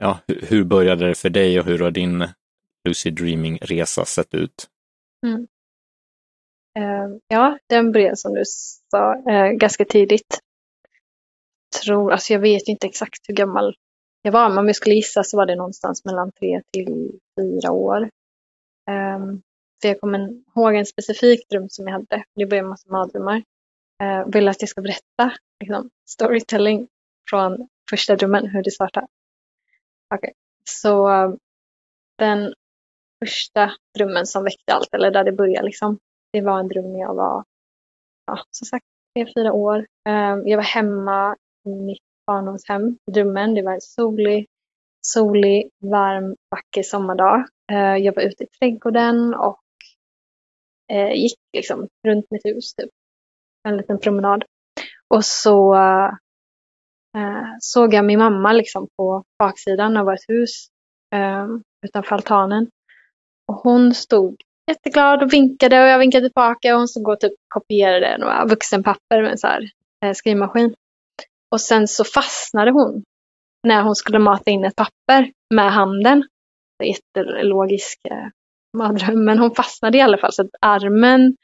ja, hur började det för dig och hur har din lucid dreaming-resa sett ut? Mm. Uh, ja, den började som du sa uh, ganska tidigt. Tror, alltså jag vet inte exakt hur gammal jag var, men om jag skulle gissa så var det någonstans mellan tre till fyra år. Um, för jag kommer ihåg en specifik dröm som jag hade. Det blev en massa mardrömmar. Uh, vill att jag ska berätta liksom, storytelling från första drömmen, hur det startade. Okay. Så den första drömmen som väckte allt, eller där det började liksom, det var en dröm när jag var, ja, som sagt, tre, fyra år. Ehm, jag var hemma i mitt barndomshem, drömmen. Det var en solig, solig, varm, vacker sommardag. Ehm, jag var ute i trädgården och eh, gick liksom runt mitt hus, typ. En liten promenad. Och så eh, såg jag min mamma liksom på baksidan av vårt hus eh, utanför altanen. Och hon stod jätteglad och vinkade och jag vinkade tillbaka och hon stod och typ kopierade några vuxenpapper med en så här, eh, skrivmaskin. Och sen så fastnade hon när hon skulle mata in ett papper med handen. Jättelogisk eh, men hon fastnade i alla fall så att armen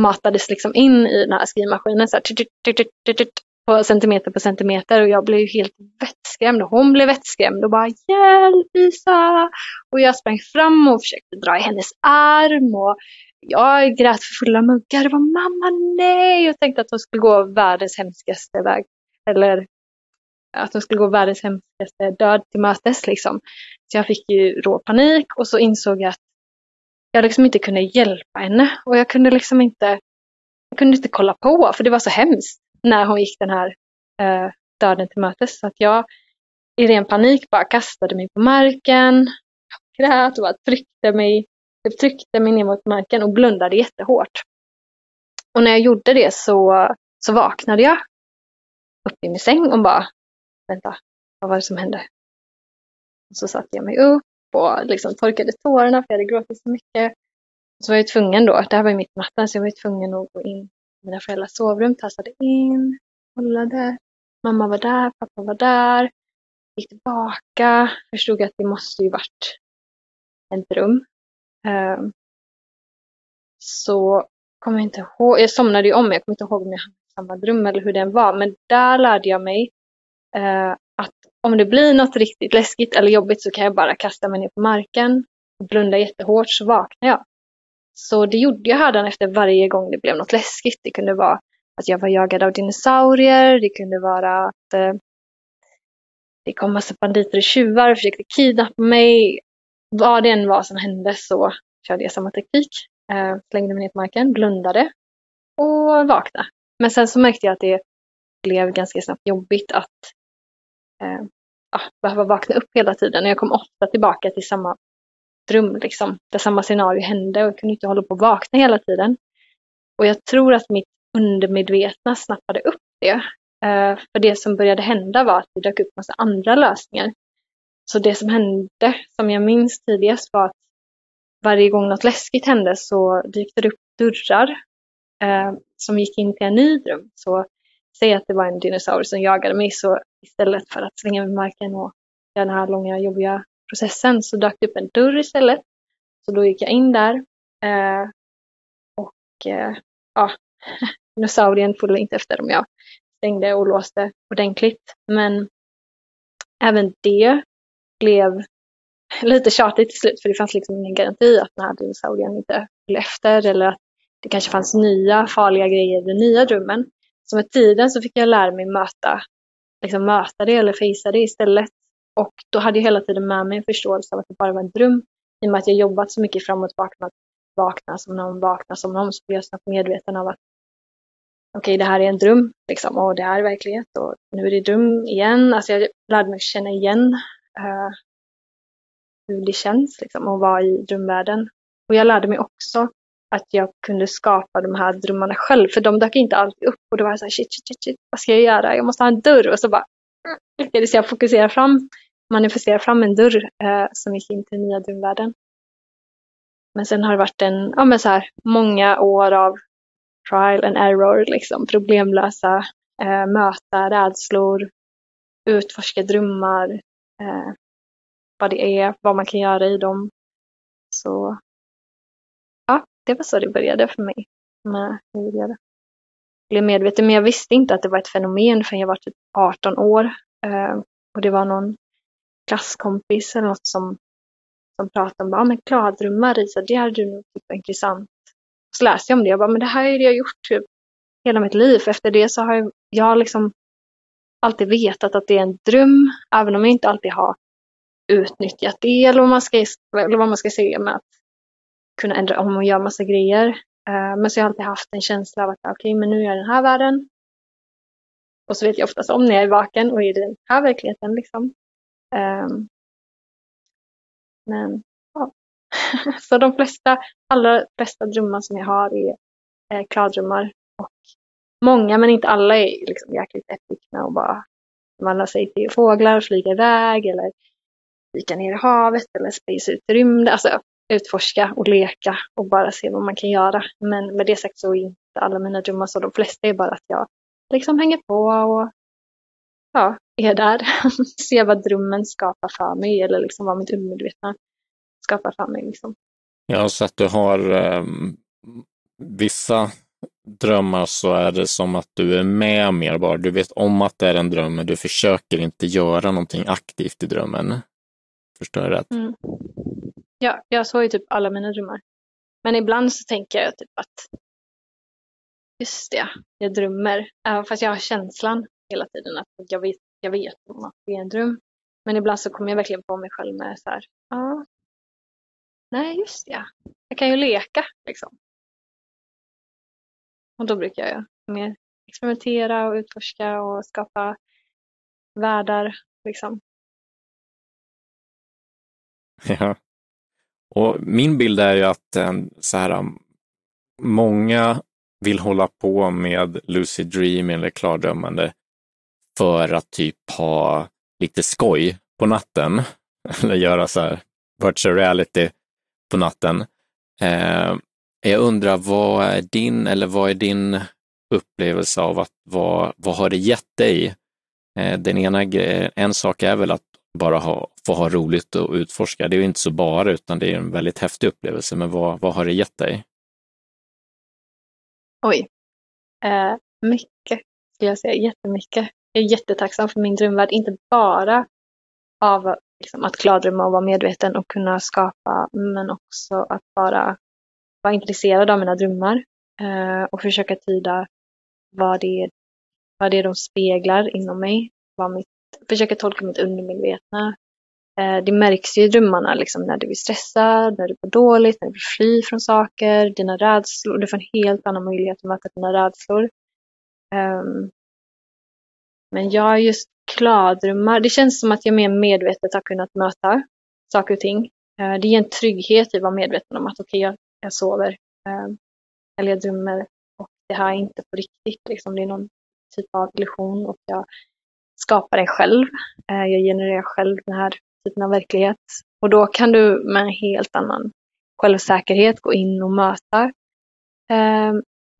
matades liksom in i den här skrivmaskinen så här, på centimeter på centimeter och jag blev helt vettskrämd och hon blev vettskrämd och bara hjälp Isa! Och jag sprang fram och försökte dra i hennes arm och jag grät för fulla muggar. Det var mamma nej! Jag tänkte att hon skulle gå världens hemskaste väg. Eller att hon skulle gå världens hemskaste död till mötes liksom. Så jag fick ju rå panik och så insåg jag att jag liksom inte kunde hjälpa henne och jag kunde liksom inte, jag kunde inte kolla på för det var så hemskt när hon gick den här eh, döden till mötes. Så att jag i ren panik bara kastade mig på marken, grät och bara tryckte mig, typ tryckte mig ner mot marken och blundade jättehårt. Och när jag gjorde det så, så vaknade jag upp i min säng och bara, vänta, vad var det som hände? Och så satte jag mig upp och liksom torkade tårarna för jag hade gråtit så mycket. Så var jag tvungen då, det här var ju mitt i natten, så jag var tvungen att gå in mina föräldrars sovrum, tassade in, kollade. Mamma var där, pappa var där. Gick tillbaka, förstod att det måste ju varit en dröm. Ehm, så kommer jag inte ihåg, jag somnade ju om, jag kommer inte ihåg om jag hade samma dröm eller hur den var, men där lärde jag mig eh, att om det blir något riktigt läskigt eller jobbigt så kan jag bara kasta mig ner på marken, blunda jättehårt så vaknar jag. Så det gjorde jag här efter varje gång det blev något läskigt. Det kunde vara att jag var jagad av dinosaurier, det kunde vara att eh, det kom massa banditer och tjuvar och försökte kidnappa mig. Vad det än var som hände så körde jag samma teknik. Eh, slängde mig ner på marken, blundade och vaknade. Men sen så märkte jag att det blev ganska snabbt jobbigt att eh, ah, behöva vakna upp hela tiden. Jag kom ofta tillbaka till samma rum liksom, där samma scenario hände och jag kunde inte hålla på att vakna hela tiden. Och jag tror att mitt undermedvetna snappade upp det. Eh, för det som började hända var att det dök upp massa andra lösningar. Så det som hände, som jag minns tidigast, var att varje gång något läskigt hände så dykte det upp dörrar eh, som gick in till en ny dröm. Så säg att det var en dinosaurie som jagade mig, så istället för att slänga mig i marken och göra den här långa jobbiga processen så dök det upp en dörr istället. Så då gick jag in där. Eh, och eh, ja, dinosaurien följde inte efter om jag stängde och låste ordentligt. Men även det blev lite tjatigt till slut för det fanns liksom ingen garanti att den här dinosaurien inte följde efter eller att det kanske fanns nya farliga grejer i den nya drömmen. Så med tiden så fick jag lära mig möta, liksom möta det eller fejsa det istället. Och då hade jag hela tiden med mig en förståelse av att det bara var en dröm. I och med att jag jobbat så mycket fram och tillbaka med att vakna som någon, vakna som någon, så blev jag snabbt medveten av att okej, okay, det här är en dröm, liksom, och det här är verklighet och nu är det dröm igen. Alltså jag lärde mig känna igen uh, hur det känns liksom, att vara i drömvärlden. Och jag lärde mig också att jag kunde skapa de här drömmarna själv, för de dök inte alltid upp och då var jag så här, shit, shit, shit, shit, vad ska jag göra? Jag måste ha en dörr och så bara lyckades jag fokusera fram, manifestera fram en dörr eh, som gick in till nya drömvärlden. Men sen har det varit en, ja men så här, många år av trial and error, liksom problemlösa, eh, möta rädslor, utforska drömmar, eh, vad det är, vad man kan göra i dem. Så ja, det var så det började för mig med hur jag blev medveten. Men jag visste inte att det var ett fenomen förrän jag var typ 18 år. Eh, och det var någon klasskompis eller något som, som pratade om, ja men klardrömmar Risa, det hade du nog tyckt var intressant. Så läste jag om det och bara, men det här är det jag gjort typ hela mitt liv. För efter det så har jag, jag liksom alltid vetat att det är en dröm, även om jag inte alltid har utnyttjat det eller vad man ska, eller vad man ska säga med att kunna ändra om och göra massa grejer. Eh, men så har jag alltid haft en känsla av att okej, okay, men nu är jag i den här världen. Och så vet jag oftast om när jag är vaken och i den här verkligheten liksom. Um, men ja, så de flesta, allra flesta drömmar som jag har är, är klardrömmar. Och många, men inte alla, är liksom jäkligt episka och bara vandrar sig till fåglar, och flyger iväg eller dyka ner i havet eller space ut i rymden. Alltså utforska och leka och bara se vad man kan göra. Men med det sagt så är inte alla mina drömmar så. De flesta är bara att jag liksom hänger på och ja, är där. Ser vad drömmen skapar för mig eller liksom vad mitt undermedvetna skapar för mig. Liksom. Ja, så att du har eh, vissa drömmar så är det som att du är med mer bara. Du vet om att det är en dröm, men du försöker inte göra någonting aktivt i drömmen. Förstår jag rätt? Mm. Ja, jag såg ju typ alla mina drömmar. Men ibland så tänker jag typ att just det, jag drömmer. Även fast jag har känslan hela tiden att jag vet, jag vet om att det är en dröm. Men ibland så kommer jag verkligen på mig själv med så här, ja, nej just det, jag kan ju leka liksom. Och då brukar jag mer experimentera och utforska och skapa världar liksom. Ja. Och min bild är ju att eh, så här, um, många vill hålla på med lucid dreaming eller klardrömmande för att typ ha lite skoj på natten. Eller göra så här virtual reality på natten. Eh, jag undrar, vad är din, eller vad är din upplevelse av att vad, vad har det gett dig? Eh, den ena en sak är väl att bara ha, få ha roligt och utforska. Det är ju inte så bara, utan det är en väldigt häftig upplevelse. Men vad, vad har det gett dig? Oj. Eh, mycket, skulle jag säga. Jättemycket. Jag är jättetacksam för min drömvärld, inte bara av liksom, att klardrömma och vara medveten och kunna skapa, men också att bara vara intresserad av mina drömmar eh, och försöka tyda vad det, är, vad det är de speglar inom mig, vad mitt, försöka tolka mitt undermedvetna. Eh, det märks ju i drömmarna liksom, när du blir stressad, när du mår dåligt, när du vill fly från saker, dina rädslor. Du får en helt annan möjlighet att möta dina rädslor. Um, men jag just klardrömmar, det känns som att jag mer medvetet har kunnat möta saker och ting. Uh, det ger en trygghet i att vara medveten om att okej, okay, jag, jag sover. Uh, eller jag drömmer och det här är inte på riktigt. Liksom. Det är någon typ av illusion och jag skapar dig själv. Eh, jag genererar själv den här typen av verklighet. Och då kan du med en helt annan självsäkerhet gå in och möta eh,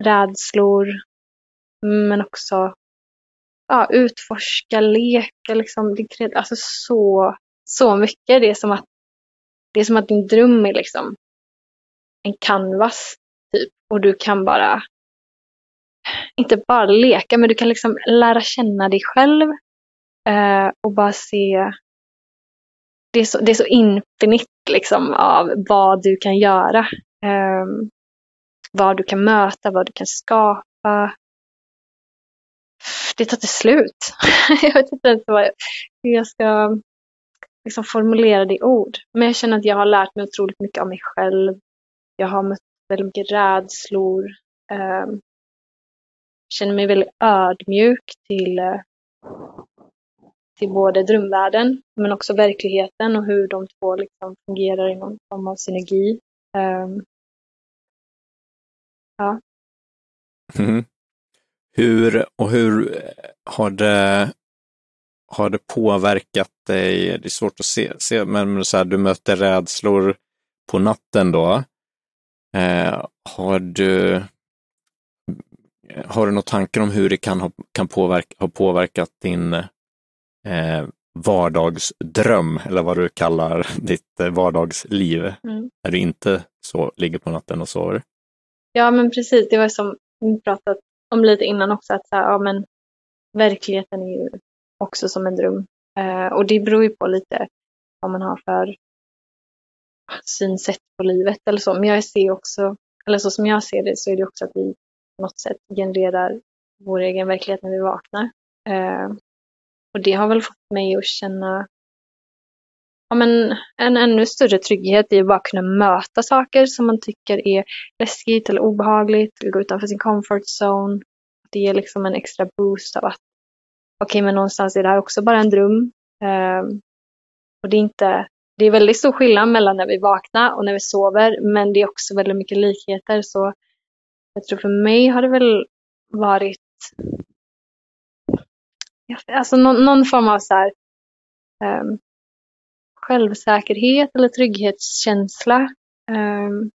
rädslor, men också ja, utforska, leka, liksom, alltså så, så mycket. Det är som att, det är som att din dröm är liksom en canvas, typ, och du kan bara inte bara leka, men du kan liksom lära känna dig själv eh, och bara se det är så, det är så infinit liksom av vad du kan göra. Eh, vad du kan möta, vad du kan skapa. Det tar till slut. jag vet inte ens vad, hur jag ska liksom formulera det i ord. Men jag känner att jag har lärt mig otroligt mycket av mig själv. Jag har mött väldigt mycket rädslor. Jag känner mig väldigt ödmjuk till eh, till både drömvärlden men också verkligheten och hur de två liksom fungerar i någon form av synergi. Um, ja. Mm. Hur och hur eh, har det, har det påverkat dig? Det är svårt att se, se men så här, du möter rädslor på natten då. Eh, har du eh, har du några tankar om hur det kan ha, kan påverka, ha påverkat din eh, vardagsdröm eller vad du kallar ditt eh, vardagsliv. Mm. När du inte så, ligger på natten och sover. Ja, men precis. Det var som vi pratat om lite innan också, att så här, ja, men verkligheten är ju också som en dröm. Eh, och det beror ju på lite vad man har för synsätt på livet eller så. Men jag ser också, eller så som jag ser det, så är det också att vi på något sätt genererar vår egen verklighet när vi vaknar. Eh, och det har väl fått mig att känna ja, men en ännu större trygghet i att bara kunna möta saker som man tycker är läskigt eller obehagligt, eller gå utanför sin comfort zone. Det ger liksom en extra boost av att okej, okay, men någonstans är det här också bara en dröm. Um, och det är inte, det är väldigt stor skillnad mellan när vi vaknar och när vi sover, men det är också väldigt mycket likheter. Så jag tror för mig har det väl varit alltså någon, någon form av så här, um, självsäkerhet eller trygghetskänsla. Um,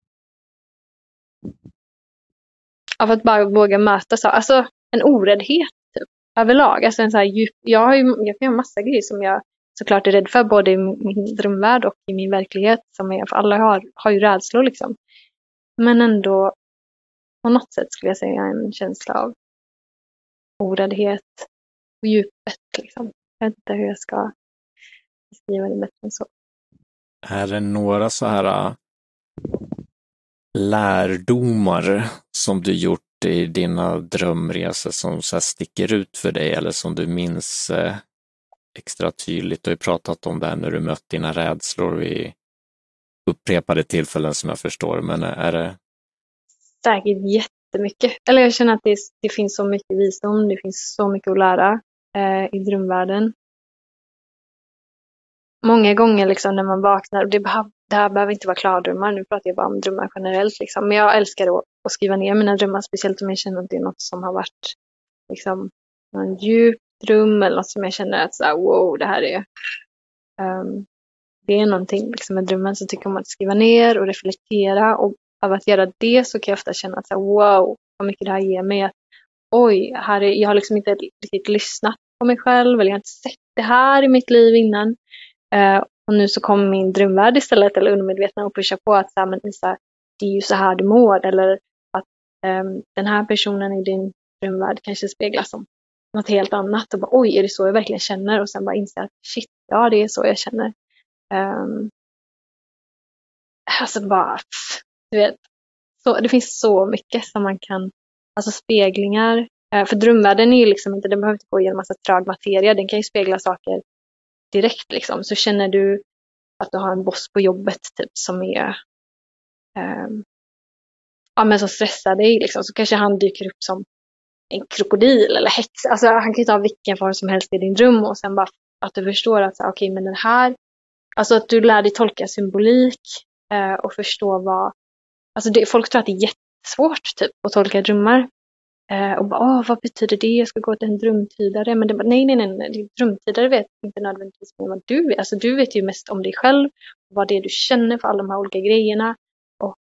av att bara våga möta saker. Alltså en oräddhet typ, överlag. Alltså en så här djup, jag, har ju, jag kan göra massa grejer som jag såklart är rädd för både i min drömvärld och i min verklighet. Som jag, för alla har, har ju rädslor liksom. Men ändå på något sätt skulle jag säga en känsla av oräddhet och djupet. Liksom. Jag vet inte hur jag ska beskriva det bättre än så. Är det några så här äh, lärdomar som du gjort i dina drömresor som så sticker ut för dig eller som du minns äh, extra tydligt? Du har ju pratat om det här när du mött dina rädslor vid upprepade tillfällen som jag förstår, men är det? Säkert jättemycket. Eller jag känner att det, det finns så mycket visdom, det finns så mycket att lära Eh, i drömvärlden många gånger liksom när man vaknar, och det, det här behöver inte vara klardrömmar, nu pratar jag bara om drömmar generellt, liksom. men jag älskar att, att skriva ner mina drömmar, speciellt om jag känner att det är något som har varit liksom, en djup dröm eller något som jag känner att så här, wow, det här är um, det är någonting liksom, med drömmen så tycker jag om att skriva ner och reflektera och av att göra det så kan jag ofta känna att så här, wow, vad mycket det här ger mig. Att, Oj, här är, jag har liksom inte riktigt lyssnat på mig själv eller jag har inte sett det här i mitt liv innan. Eh, och nu så kommer min drömvärld istället, eller undermedvetna, och pusha på att så här, men Isa, det är ju så här du mår. Eller att eh, den här personen i din drömvärld kanske speglas som något helt annat. Och bara, oj, är det så jag verkligen känner? Och sen bara inse att shit, ja det är så jag känner. Um, alltså bara, du vet, så, det finns så mycket som man kan, alltså speglingar. Eh, för drömvärlden är ju liksom inte, den behöver inte gå igenom massa trög materia, den kan ju spegla saker direkt liksom, så känner du att du har en boss på jobbet typ som är um, ja, men som stressar dig liksom, så kanske han dyker upp som en krokodil eller häxa. Alltså han kan ju ta vilken form som helst i din dröm och sen bara att du förstår att okej, okay, men den här, alltså att du lär dig tolka symbolik eh, och förstå vad, alltså det, folk tror att det är svårt typ att tolka drömmar. Eh, och bara, vad betyder det? Jag ska gå till en drömtydare. Men det bara, nej, nej, nej, nej. drömtydare vet inte nödvändigtvis mer vad du vet. Alltså, du vet ju mest om dig själv, vad det är du känner för alla de här olika grejerna. Och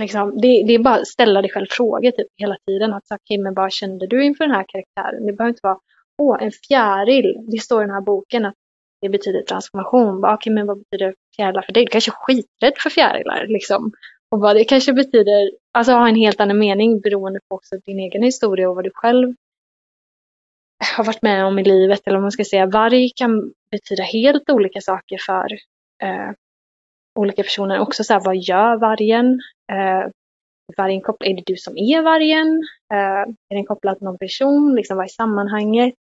liksom, det, det är bara att ställa dig själv frågor typ, hela tiden. Att, okej, okay, men vad kände du inför den här karaktären? Det behöver inte vara, åh, en fjäril. Det står i den här boken att det betyder transformation. Okej, okay, men vad betyder fjärilar för dig? Du kanske är skiträdd för fjärilar. Liksom. Och vad det kanske betyder, alltså ha en helt annan mening beroende på också din egen historia och vad du själv har varit med om i livet. Eller om man ska säga, varg kan betyda helt olika saker för eh, olika personer. Också så här, vad gör vargen? Eh, vargen kopplat, är det du som är vargen? Eh, är den kopplad till någon person? Liksom, vad är sammanhanget?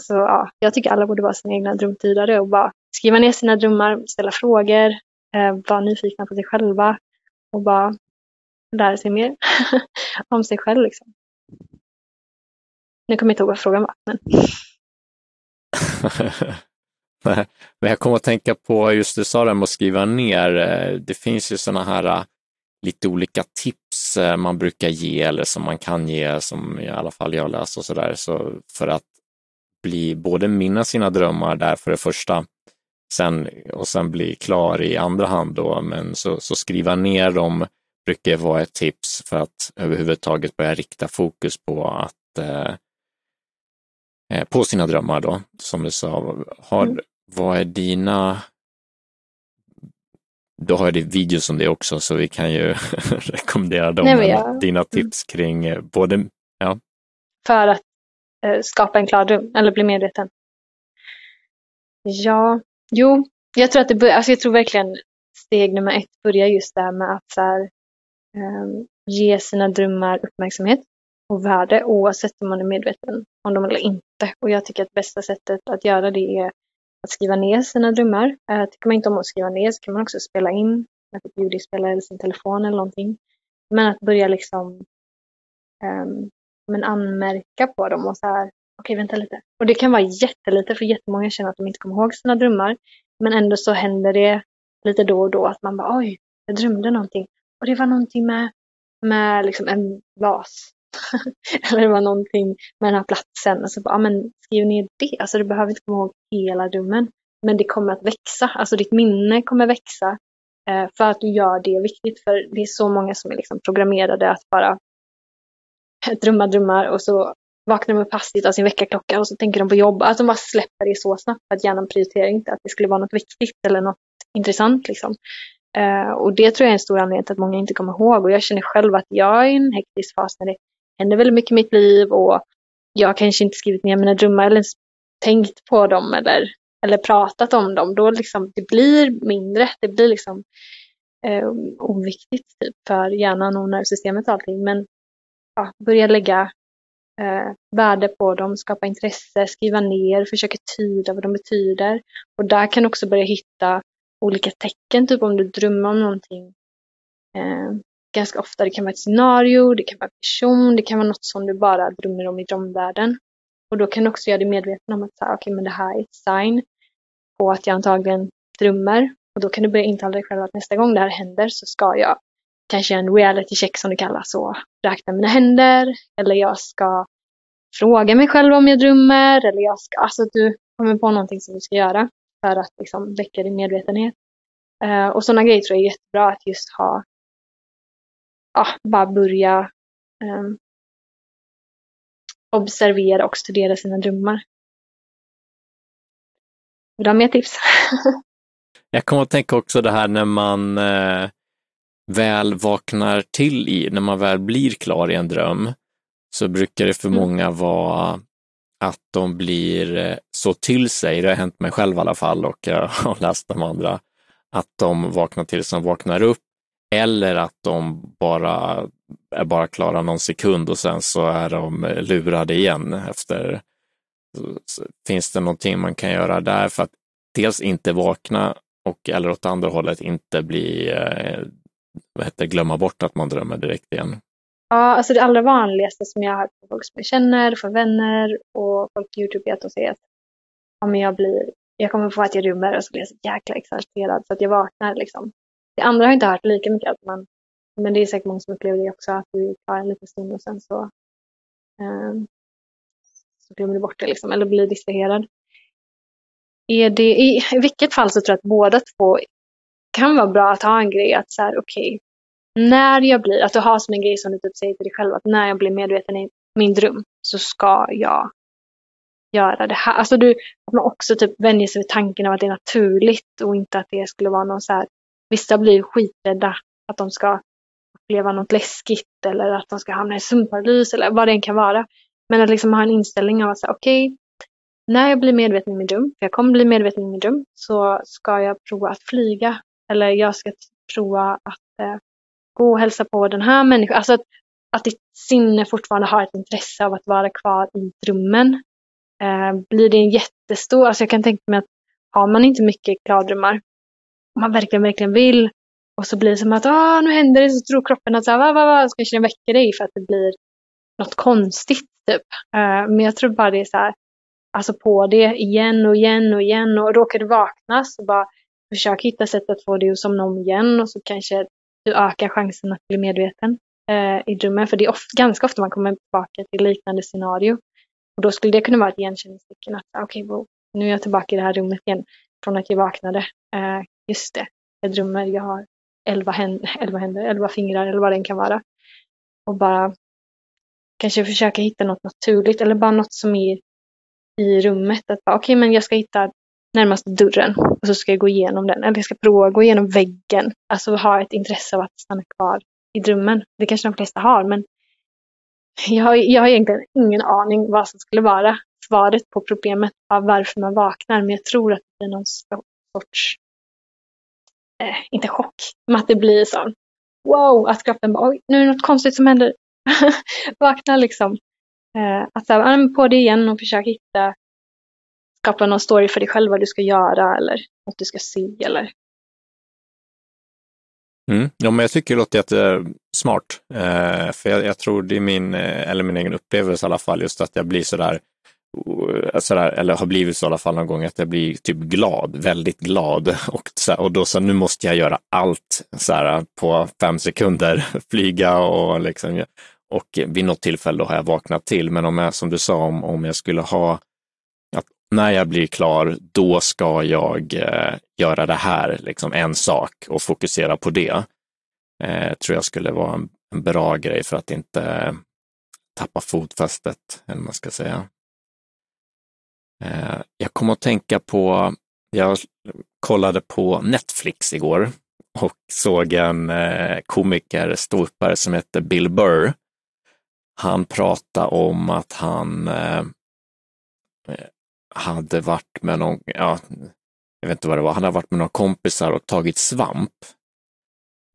Så ja, jag tycker alla borde vara sina egna drömtydare och bara skriva ner sina drömmar, ställa frågor, Eh, vara nyfikna på sig själva och bara lära sig mer om sig själv. Liksom. Nu kommer jag inte ihåg vad frågan var. Men... men jag kommer att tänka på, just du sa det med att skriva ner, eh, det finns ju sådana här eh, lite olika tips man brukar ge eller som man kan ge, som i alla fall jag läst och sådär, så för att bli både minna sina drömmar där för det första, sen, och sen bli klar i andra hand då, men så, så skriva ner dem brukar vara ett tips för att överhuvudtaget börja rikta fokus på att eh, eh, på sina drömmar då, som du sa. Har, mm. Vad är dina då har jag videos om det också så vi kan ju rekommendera dem. Nej, jag... Dina mm. tips kring eh, både, ja. För att eh, skapa en klar dröm eller bli medveten. Ja, jo, jag tror att det alltså jag tror verkligen steg nummer ett börjar just där med att så här, um, ge sina drömmar uppmärksamhet och värde oavsett om man är medveten om dem eller inte. Och jag tycker att bästa sättet att göra det är att skriva ner sina drömmar. Uh, tycker man inte om att skriva ner så kan man också spela in med ett ljudinspelare eller sin telefon eller någonting. Men att börja liksom um, men anmärka på dem och så här, okej vänta lite. Och det kan vara jättelite för jättemånga känner att de inte kommer ihåg sina drömmar. Men ändå så händer det lite då och då att man bara oj, jag drömde någonting. Och det var någonting med, med liksom en vas. Eller det var någonting med den här platsen. Och så bara, ja, men skriv ner det. Alltså du behöver inte komma ihåg hela drömmen. Men det kommer att växa. Alltså ditt minne kommer växa. Eh, för att du gör det viktigt. För det är så många som är liksom programmerade att bara drömma drömmar och så vaknar de upp hastigt av sin väckarklocka och så tänker de på jobb. Att de bara släpper det så snabbt för att hjärnan prioriterar inte att det skulle vara något viktigt eller något intressant. Liksom. Uh, och det tror jag är en stor anledning till att många inte kommer ihåg. Och jag känner själv att jag är i en hektisk fas när det händer väldigt mycket i mitt liv och jag kanske inte skrivit ner mina drömmar eller ens tänkt på dem eller, eller pratat om dem. Då liksom, det blir mindre, det blir liksom uh, oviktigt typ, för hjärnan och nervsystemet och allting. Men ja, börja lägga eh, värde på dem, skapa intresse, skriva ner, försöka tyda vad de betyder. Och där kan du också börja hitta olika tecken, typ om du drömmer om någonting. Eh, ganska ofta, det kan vara ett scenario, det kan vara en person, det kan vara något som du bara drömmer om i drömvärlden. Och då kan du också göra dig medveten om att okej, okay, men det här är ett sign på att jag antagligen drömmer. Och då kan du börja intala dig själv att nästa gång det här händer så ska jag kanske en reality check som det kallas och räkna mina händer. Eller jag ska fråga mig själv om jag drömmer. Eller jag ska, alltså att du kommer på någonting som du ska göra för att liksom väcka din medvetenhet. Uh, och sådana grejer tror jag är jättebra att just ha, ja, bara börja um, observera och studera sina drömmar. Vill du ha mer tips? jag kommer att tänka också det här när man eh, väl vaknar till i, när man väl blir klar i en dröm, så brukar det för mm. många vara att de blir eh, så till sig, det har hänt mig själv i alla fall och jag har läst de andra, att de vaknar till som vaknar upp eller att de bara är bara klara någon sekund och sen så är de lurade igen efter. Finns det någonting man kan göra där för att dels inte vakna och eller åt andra hållet inte bli eh, vad heter, glömma bort att man drömmer direkt igen? Ja, alltså det allra vanligaste som jag har hört från folk som jag känner, från vänner och folk på Youtube är att de säger att ja, jag, blir, jag kommer få att jag rymmer och så blir jag så jäkla exalterad så att jag vaknar. Liksom. Det andra har jag inte hört lika mycket, att man, men det är säkert många som upplever det också, att du tar en liten stund och sen så, eh, så glömmer du bort det liksom, eller blir distraherad. Är det, i, I vilket fall så tror jag att båda två kan vara bra att ha en grej att så här, okej, okay, när jag blir, att du har som en grej som du typ säger till dig själv att när jag blir medveten i min dröm så ska jag göra det här. Alltså du, att man också typ vänjer sig vid tanken av att det är naturligt och inte att det skulle vara någon så här, vissa blir skiträdda att de ska uppleva något läskigt eller att de ska hamna i sömnparalys eller vad det än kan vara. Men att liksom ha en inställning av att säga okej, okay, när jag blir medveten i min dröm, för jag kommer bli medveten i min dröm, så ska jag prova att flyga eller jag ska prova att eh, gå och hälsa på den här människan. Alltså att, att ditt sinne fortfarande har ett intresse av att vara kvar i drömmen. Eh, blir det en jättestor, alltså jag kan tänka mig att har man inte mycket klardrömmar, om man verkligen, verkligen vill, och så blir det som att ah, nu händer det, så tror kroppen att så här, va, va, va, så kanske den väcker dig för att det blir något konstigt. Typ. Eh, men jag tror bara det är så här, alltså på det igen och igen och igen och råkar du vakna så bara Försök hitta sätt att få dig att somna om igen och så kanske du ökar chansen att bli medveten eh, i drömmen. För det är ofta, ganska ofta man kommer tillbaka till liknande scenario. Och då skulle det kunna vara ett igenkänningstecken att ah, okej, okay, nu är jag tillbaka i det här rummet igen från att jag vaknade. Eh, just det, jag drömmer, jag har elva, händer, elva händer, elva fingrar eller vad det än kan vara. Och bara kanske försöka hitta något naturligt eller bara något som är i rummet. Att okej, okay, men jag ska hitta närmaste dörren och så ska jag gå igenom den. Eller jag ska prova att gå igenom väggen. Alltså ha ett intresse av att stanna kvar i drömmen. Det kanske de flesta har, men jag har, jag har egentligen ingen aning vad som skulle vara svaret på problemet av varför man vaknar. Men jag tror att det blir någon sorts, eh, inte chock, men att det blir så wow, att kroppen bara, oj, nu är det något konstigt som händer. Vakna liksom. Eh, att så här, på det igen och försöka hitta, skapa någon story för dig själv vad du ska göra eller vad du ska se eller Mm. Ja, men jag tycker det låter jättesmart. Eh, eh, för jag, jag, tror det är min, eh, eller min egen upplevelse i alla fall, just att jag blir sådär, eh, sådär eller har blivit så i alla fall någon gång, att jag blir typ glad, väldigt glad. Och, så, och då så nu måste jag göra allt så på fem sekunder, flyga och liksom, och vid något tillfälle då har jag vaknat till. Men om jag, som du sa, om, om jag skulle ha när jag blir klar, då ska jag eh, göra det här, liksom en sak och fokusera på det. Eh, tror jag skulle vara en, en, bra grej för att inte eh, tappa fotfästet, eller man ska säga. Eh, jag kommer att tänka på, jag kollade på Netflix igår och såg en eh, komiker, ståuppare som heter Bill Burr. Han pratade om att han eh, hade varit med någon, ja, jag vet inte vad det var, han hade varit med några kompisar och tagit svamp.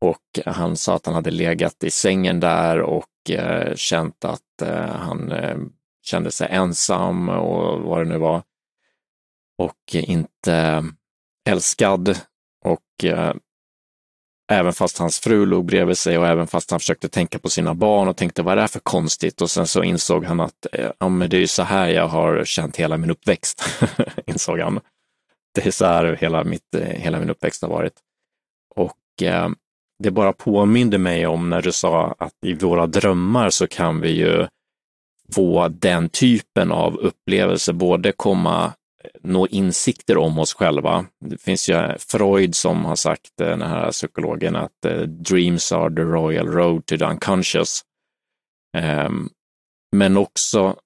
Och han sa att han hade legat i sängen där och eh, känt att eh, han eh, kände sig ensam och vad det nu var. Och inte eh, älskad. Och eh, Även fast hans fru låg bredvid sig och även fast han försökte tänka på sina barn och tänkte vad är det här för konstigt? Och sen så insåg han att eh, ja, men det är ju så här jag har känt hela min uppväxt, insåg han. Det är så här hela, mitt, eh, hela min uppväxt har varit. Och eh, det bara påminde mig om när du sa att i våra drömmar så kan vi ju få den typen av upplevelse, både komma nå insikter om oss själva. Det finns ju Freud som har sagt, eh, den här psykologen, att eh, dreams are the royal road to the unconscious. Ehm, men också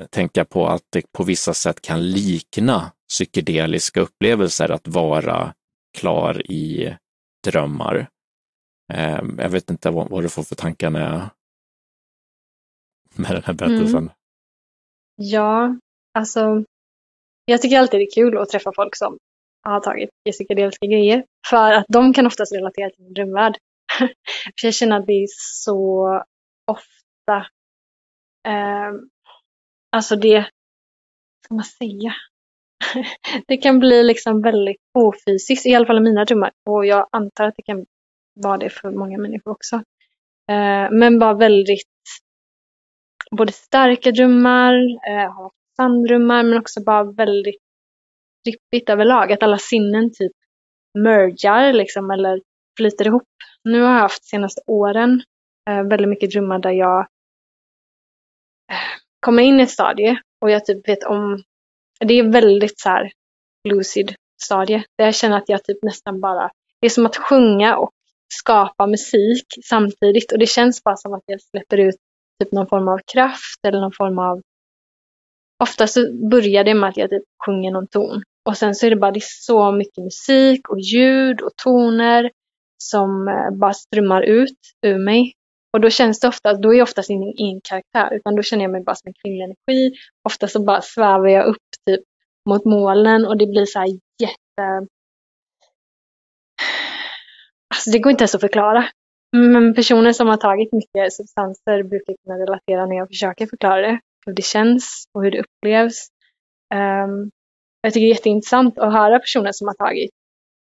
eh, tänka på att det på vissa sätt kan likna psykedeliska upplevelser att vara klar i drömmar. Ehm, jag vet inte vad, vad du får för tankar med, med den här berättelsen. Mm. Ja, alltså jag tycker alltid det är kul att träffa folk som har tagit psykedeliska grejer. För att de kan oftast relatera till min drömvärld. för jag känner att det är så ofta, eh, alltså det, Vad ska man säga? det kan bli liksom väldigt ofysiskt, i alla fall i mina drömmar. Och jag antar att det kan vara det för många människor också. Eh, men bara väldigt, både starka drömmar, eh, sandrummar men också bara väldigt trippigt överlag. Att alla sinnen typ mergar liksom eller flyter ihop. Nu har jag haft senaste åren eh, väldigt mycket drömmar där jag eh, kommer in i ett stadie och jag typ vet om, det är väldigt så här lucid stadie. Där jag känner att jag typ nästan bara, det är som att sjunga och skapa musik samtidigt och det känns bara som att jag släpper ut typ någon form av kraft eller någon form av ofta så börjar det med att jag typ sjunger någon ton. Och sen så är det bara det är så mycket musik och ljud och toner som eh, bara strömmar ut ur mig. Och då känns det ofta, då är jag oftast inte en karaktär, utan då känner jag mig bara som en kvinnlig energi. Ofta så bara svävar jag upp typ mot molnen och det blir så här jätte... Alltså det går inte ens att förklara. Men personer som har tagit mycket substanser brukar kunna relatera när jag försöker förklara det hur det känns och hur det upplevs. Um, jag tycker det är jätteintressant att höra personer som har tagit,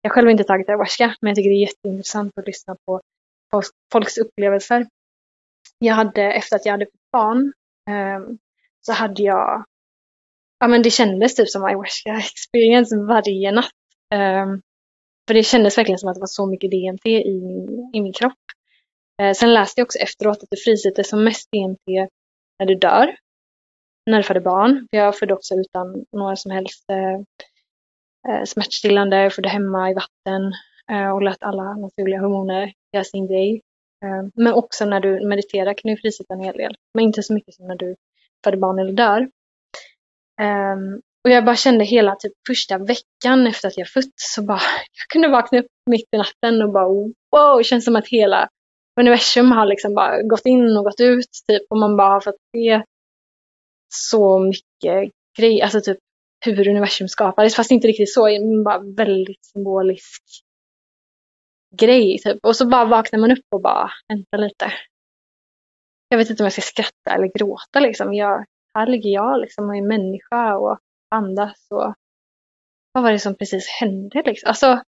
jag själv har inte tagit ayahuasca, men jag tycker det är jätteintressant att lyssna på folks upplevelser. Jag hade, efter att jag hade fått barn, um, så hade jag, ja men det kändes typ som ayahuasca experience varje natt. Um, för det kändes verkligen som att det var så mycket DMT i min, i min kropp. Uh, sen läste jag också efteråt att det frisätter som mest DMT när du dör när jag födde barn. Jag födde också utan några som helst eh, eh, smärtstillande. Jag födde hemma i vatten eh, och lät alla naturliga hormoner göra sin grej. Eh, men också när du mediterar kan du frisätta en hel del. Men inte så mycket som när du föder barn eller dör. Ehm, och jag bara kände hela typ första veckan efter att jag fötts så bara, jag kunde vakna upp mitt i natten och bara wow, det känns som att hela universum har liksom bara gått in och gått ut typ och man bara har fått se så mycket grejer, alltså typ hur universum skapades, fast inte riktigt så, men bara väldigt symbolisk grej typ. Och så bara vaknar man upp och bara, vänta lite. Jag vet inte om jag ska skratta eller gråta liksom. Jag, här ligger jag liksom och är människa och andas och vad var det som precis hände liksom? Alltså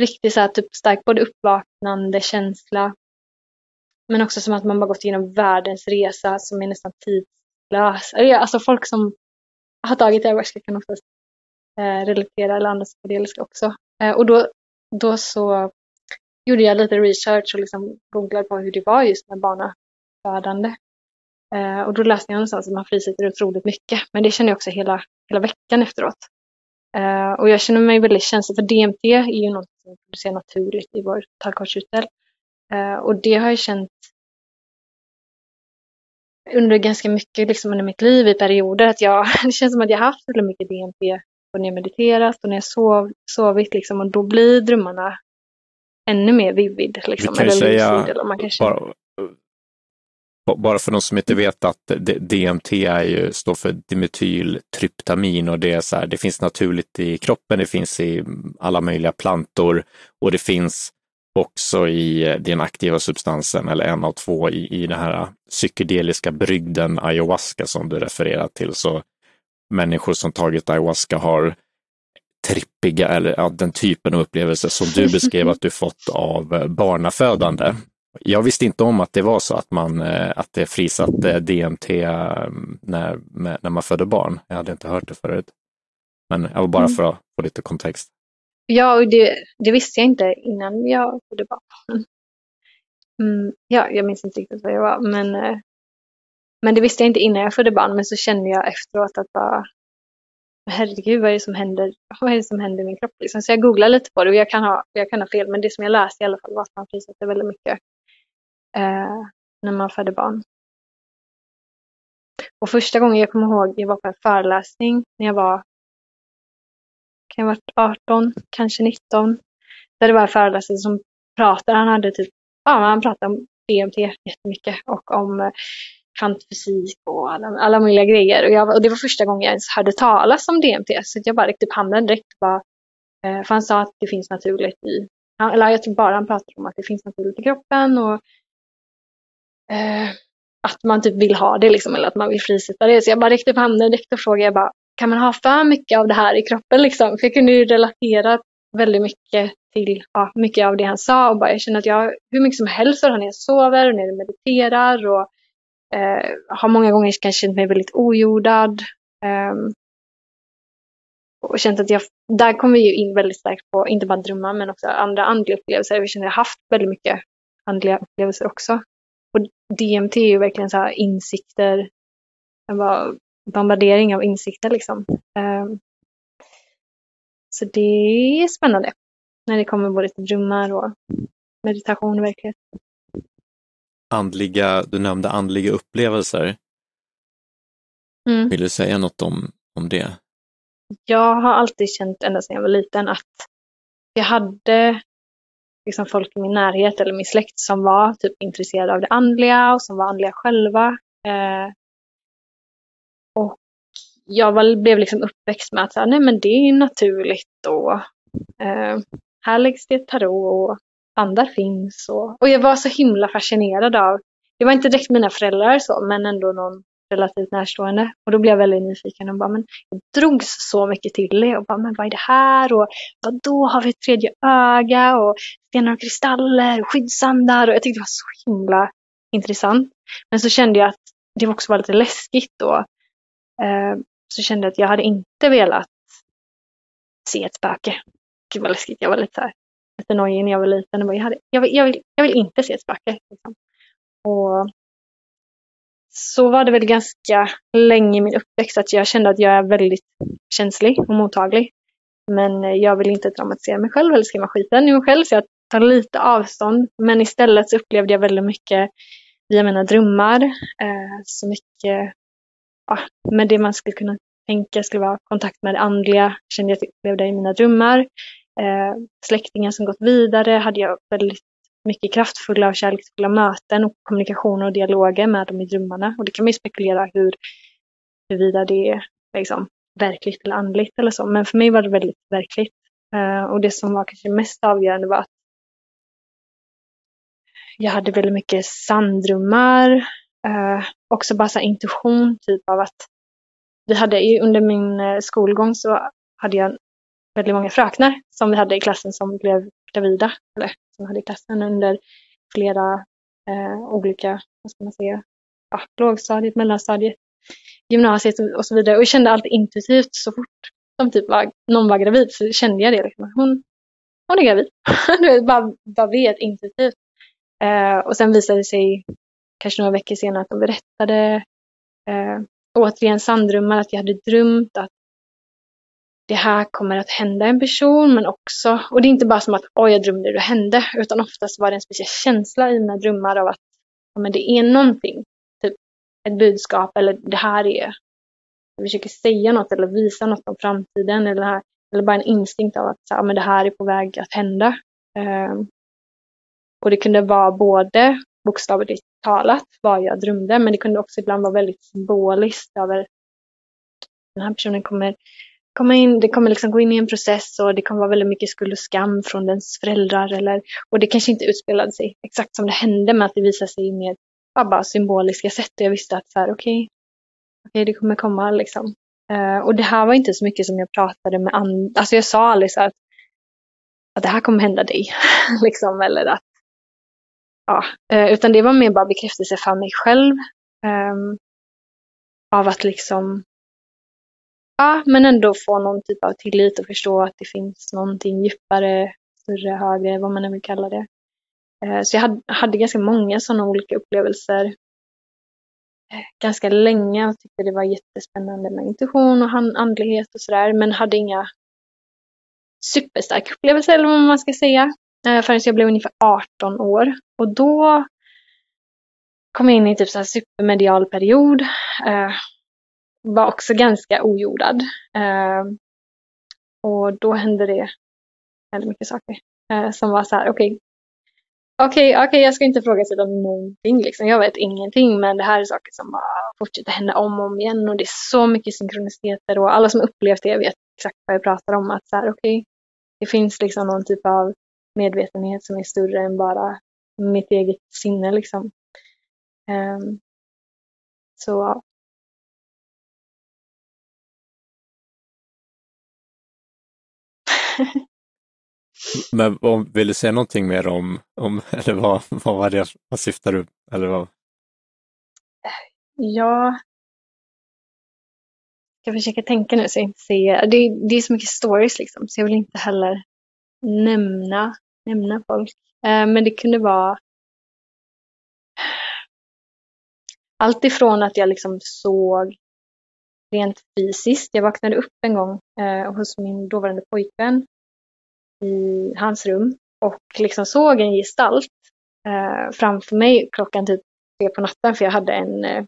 riktigt så här typ stark både uppvaknande känsla men också som att man bara gått igenom världens resa som är nästan tidslös. Alltså folk som har tagit ayahuasca kan oftast eh, relatera eller andas psykedeliska det också. Eh, och då, då så gjorde jag lite research och liksom googlade på hur det var just med barnafödande. Eh, och då läste jag någonstans att man frisätter otroligt mycket. Men det känner jag också hela, hela veckan efteråt. Eh, och jag känner mig väldigt känslig för DMT är ju något som vi producerar naturligt i vår tallkottkörtel. Eh, och det har jag känt under ganska mycket liksom under mitt liv i perioder. Att jag, det känns som att jag haft väldigt mycket DMT och när jag mediterat och när jag sov, sovit liksom, och då blir drömmarna ännu mer vivid. Liksom, Vi kan ju säga, eller man kan bara, bara för de som inte vet att DMT är ju, står för dimetyltryptamin och det är så här, det finns naturligt i kroppen, det finns i alla möjliga plantor och det finns också i den aktiva substansen eller en av två i, i den här psykedeliska brygden ayahuasca som du refererar till. Så människor som tagit ayahuasca har trippiga eller ja, den typen av upplevelser som du beskrev att du fått av barnafödande. Jag visste inte om att det var så att, man, eh, att det frisatte DMT eh, när, när man födde barn. Jag hade inte hört det förut. Men jag var bara mm. för att få lite kontext. Ja, och det, det visste jag inte innan jag födde barn. Mm, ja, jag minns inte riktigt vad jag var, men, eh, men det visste jag inte innan jag födde barn. Men så kände jag efteråt att bara, herregud, vad är det som händer, vad är det som händer i min kropp? Liksom. Så jag googlade lite på det och jag kan, ha, jag kan ha fel, men det som jag läste i alla fall var att man frisätter väldigt mycket eh, när man föder barn. Och första gången jag kommer ihåg, jag var på en föreläsning när jag var, kan ha varit 18, kanske 19. Där det var en föreläsare som pratade, han hade typ, ja han pratade om DMT jättemycket och om eh, kvantfysik och alla, alla möjliga grejer. Och, jag, och det var första gången jag ens hörde talas om DMT, så jag bara räckte upp handen direkt. Bara, eh, för han sa att det finns naturligt i, eller jag tror bara han pratade om att det finns naturligt i kroppen och eh, att man typ vill ha det liksom, eller att man vill frisätta det. Så jag bara räckte upp handen direkt och frågade, jag bara, kan man ha för mycket av det här i kroppen liksom? För jag kunde ju relatera väldigt mycket till ja, mycket av det han sa och bara jag känner att jag har hur mycket som helst när jag sover och när jag mediterar och eh, har många gånger kanske känt mig väldigt ojordad. Eh, och känt att jag, där kommer vi ju in väldigt starkt på, inte bara drömmar men också andra andliga upplevelser. Jag känner att jag har haft väldigt mycket andliga upplevelser också. Och DMT är ju verkligen så här insikter, en bombardering av insikter liksom. Um, så det är spännande när det kommer både till drömmar och meditation och verklighet. Andliga, du nämnde andliga upplevelser. Mm. Vill du säga något om, om det? Jag har alltid känt ända sedan jag var liten att jag hade liksom folk i min närhet eller min släkt som var typ intresserade av det andliga och som var andliga själva. Eh, och jag var, blev liksom uppväxt med att så nej men det är naturligt och eh, här läggs det tarot och andar finns. Och, och jag var så himla fascinerad av, det var inte direkt mina föräldrar så, men ändå någon relativt närstående. Och då blev jag väldigt nyfiken och bara, men jag drogs så mycket till det och bara, men vad är det här? Och vad då har vi ett tredje öga och stenar och kristaller och skyddsandar och jag tyckte det var så himla intressant. Men så kände jag att det också var lite läskigt då. Eh, så kände jag att jag hade inte velat se ett spöke. Gud vad läskigt, jag var lite så här, lite nojig när jag var liten. Och jag, hade, jag, vill, jag, vill, jag vill inte se ett spöke. Liksom. Och så var det väl ganska länge i min uppväxt att jag kände att jag är väldigt känslig och mottaglig. Men jag vill inte dramatisera mig själv eller skrämma skiten i mig själv så jag tar lite avstånd. Men istället så upplevde jag väldigt mycket via mina drömmar. Eh, så mycket ja, men det man skulle kunna tänka, skulle vara kontakt med det andliga, kände jag typ- att jag upplevde i mina drömmar. Eh, släktingar som gått vidare hade jag väldigt mycket kraftfulla och kärleksfulla möten och kommunikationer och dialoger med dem i drömmarna. Och det kan man ju spekulera hur, huruvida det är liksom, verkligt eller andligt eller så. Men för mig var det väldigt verkligt. Eh, och det som var kanske mest avgörande var att jag hade väldigt mycket sanddrömmar eh, också bara så intuition, typ av att vi hade under min eh, skolgång så hade jag väldigt många fröknar som vi hade i klassen som blev gravida, eller som hade i klassen under flera eh, olika, vad ska man säga, ja, lågstadiet, mellanstadiet, gymnasiet och så vidare. Och jag kände alltid intuitivt så fort som typ var, någon var gravid så kände jag det. Liksom. Hon, hon är gravid. du vet, bara, bara vet intuitivt. Eh, och sen visade det sig kanske några veckor senare att de berättade eh, återigen sandrummar, att jag hade drömt att det här kommer att hända en person, men också, och det är inte bara som att oj, jag drömde det hände, utan oftast var det en speciell känsla i mina drömmar av att ja, men det är någonting, typ ett budskap eller det här är, jag försöker säga något eller visa något om framtiden eller, här, eller bara en instinkt av att ja, men det här är på väg att hända. Eh, och det kunde vara både bokstavligt talat vad jag drömde, men det kunde också ibland vara väldigt symboliskt över den här personen kommer komma in, det kommer liksom gå in i en process och det kommer vara väldigt mycket skuld och skam från dens föräldrar. Eller, och det kanske inte utspelade sig exakt som det hände, men att det visade sig i mer bara symboliska sätt. Och jag visste att så här, okej, okay, okay, det kommer komma liksom. Uh, och det här var inte så mycket som jag pratade med andra, alltså jag sa aldrig så att, att det här kommer hända dig, liksom, eller att, ja, eh, utan det var mer bara bekräftelse för mig själv. Um, av att liksom Ja, men ändå få någon typ av tillit och förstå att det finns någonting djupare, större, högre, vad man än vill kalla det. Uh, så jag hade, hade ganska många sådana olika upplevelser eh, ganska länge och tyckte det var jättespännande med intuition och andlighet och sådär, men hade inga superstarka upplevelser eller vad man ska säga, Eh, förrän jag blev ungefär 18 år. Och då kom jag in i typ så här supermedial period eh, var också ganska ojordad. Eh, och då hände det väldigt mycket saker eh, som var så här, okej, okay, okej, okay, okay, jag ska inte fråga sig om någonting, liksom. jag vet ingenting, men det här är saker som bara fortsätter hända om och om igen och det är så mycket synkroniciteter och alla som upplevt det vet exakt vad jag pratar om, att så här, okej, okay, det finns liksom någon typ av medvetenhet som är större än bara mitt eget sinne liksom. Um, så Men om, vill du säga någonting mer om, om eller vad, vad var det, vad syftar du, eller vad? Ja, jag försöker tänka nu så jag inte säger, det, det är så mycket stories liksom, så jag vill inte heller nämna, nämna folk. Eh, men det kunde vara allt ifrån att jag liksom såg rent fysiskt. Jag vaknade upp en gång eh, hos min dåvarande pojkvän i hans rum och liksom såg en gestalt eh, framför mig klockan typ tre på natten för jag hade en eh,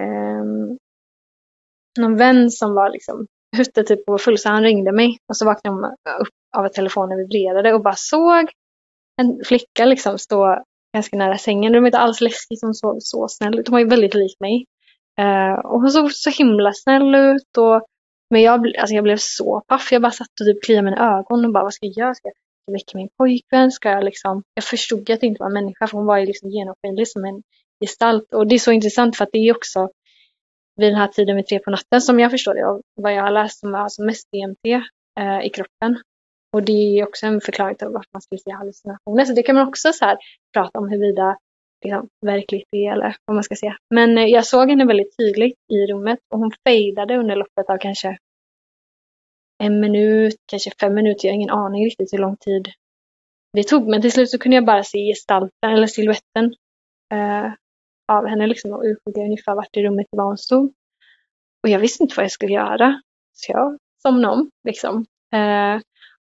ehm, någon vän som var liksom ute typ på full så han ringde mig och så vaknade jag upp av att telefonen vibrerade och bara såg en flicka liksom stå ganska nära sängen. De var inte alls läskigt, hon såg så snäll ut. Hon var ju väldigt lik mig. Uh, och hon såg så himla snäll ut. Och, men jag, alltså jag blev så paff. Jag bara satt och typ kliade mina ögon och bara, vad ska jag göra? Ska jag väcka min pojkvän? Ska jag liksom... Jag förstod att det inte var en människa, för hon var ju liksom genomskinlig som en gestalt. Och det är så intressant för att det är också vid den här tiden vid tre på natten som jag förstår det och vad jag har läst som är alltså mest DMT eh, i kroppen. Och det är också en förklaring till varför man skulle se hallucinationer. Så det kan man också så här prata om huruvida liksom, verkligt är eller vad man ska säga. Men eh, jag såg henne väldigt tydligt i rummet och hon fejdade under loppet av kanske en minut, kanske fem minuter. Jag har ingen aning riktigt hur lång tid det tog. Men till slut så kunde jag bara se gestalten eller siluetten eh, av henne liksom och urskilja ungefär vart i rummet var hon stod. Och jag visste inte vad jag skulle göra. Så jag somnade om liksom. Eh,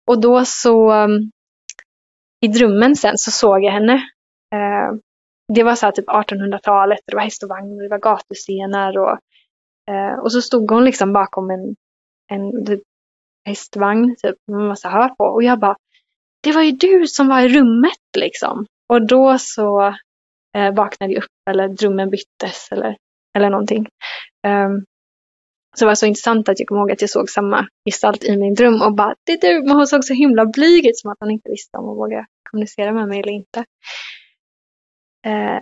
och då så um, i drömmen sen så såg jag henne eh, det var så här typ 1800-talet, det var häst och vagn och det var gatuscener och eh, och så stod hon liksom bakom en, en typ, hästvagn typ, med massa hör på. Och jag bara, det var ju du som var i rummet liksom. Och då så eh, vaknade jag upp eller drömmen byttes eller, eller någonting. Um, så det var så intressant att jag kom ihåg att jag såg samma gestalt i min dröm och bara, det är du! Men hon såg så himla blyg ut som att hon inte visste om hon vågade kommunicera med mig eller inte. Eh,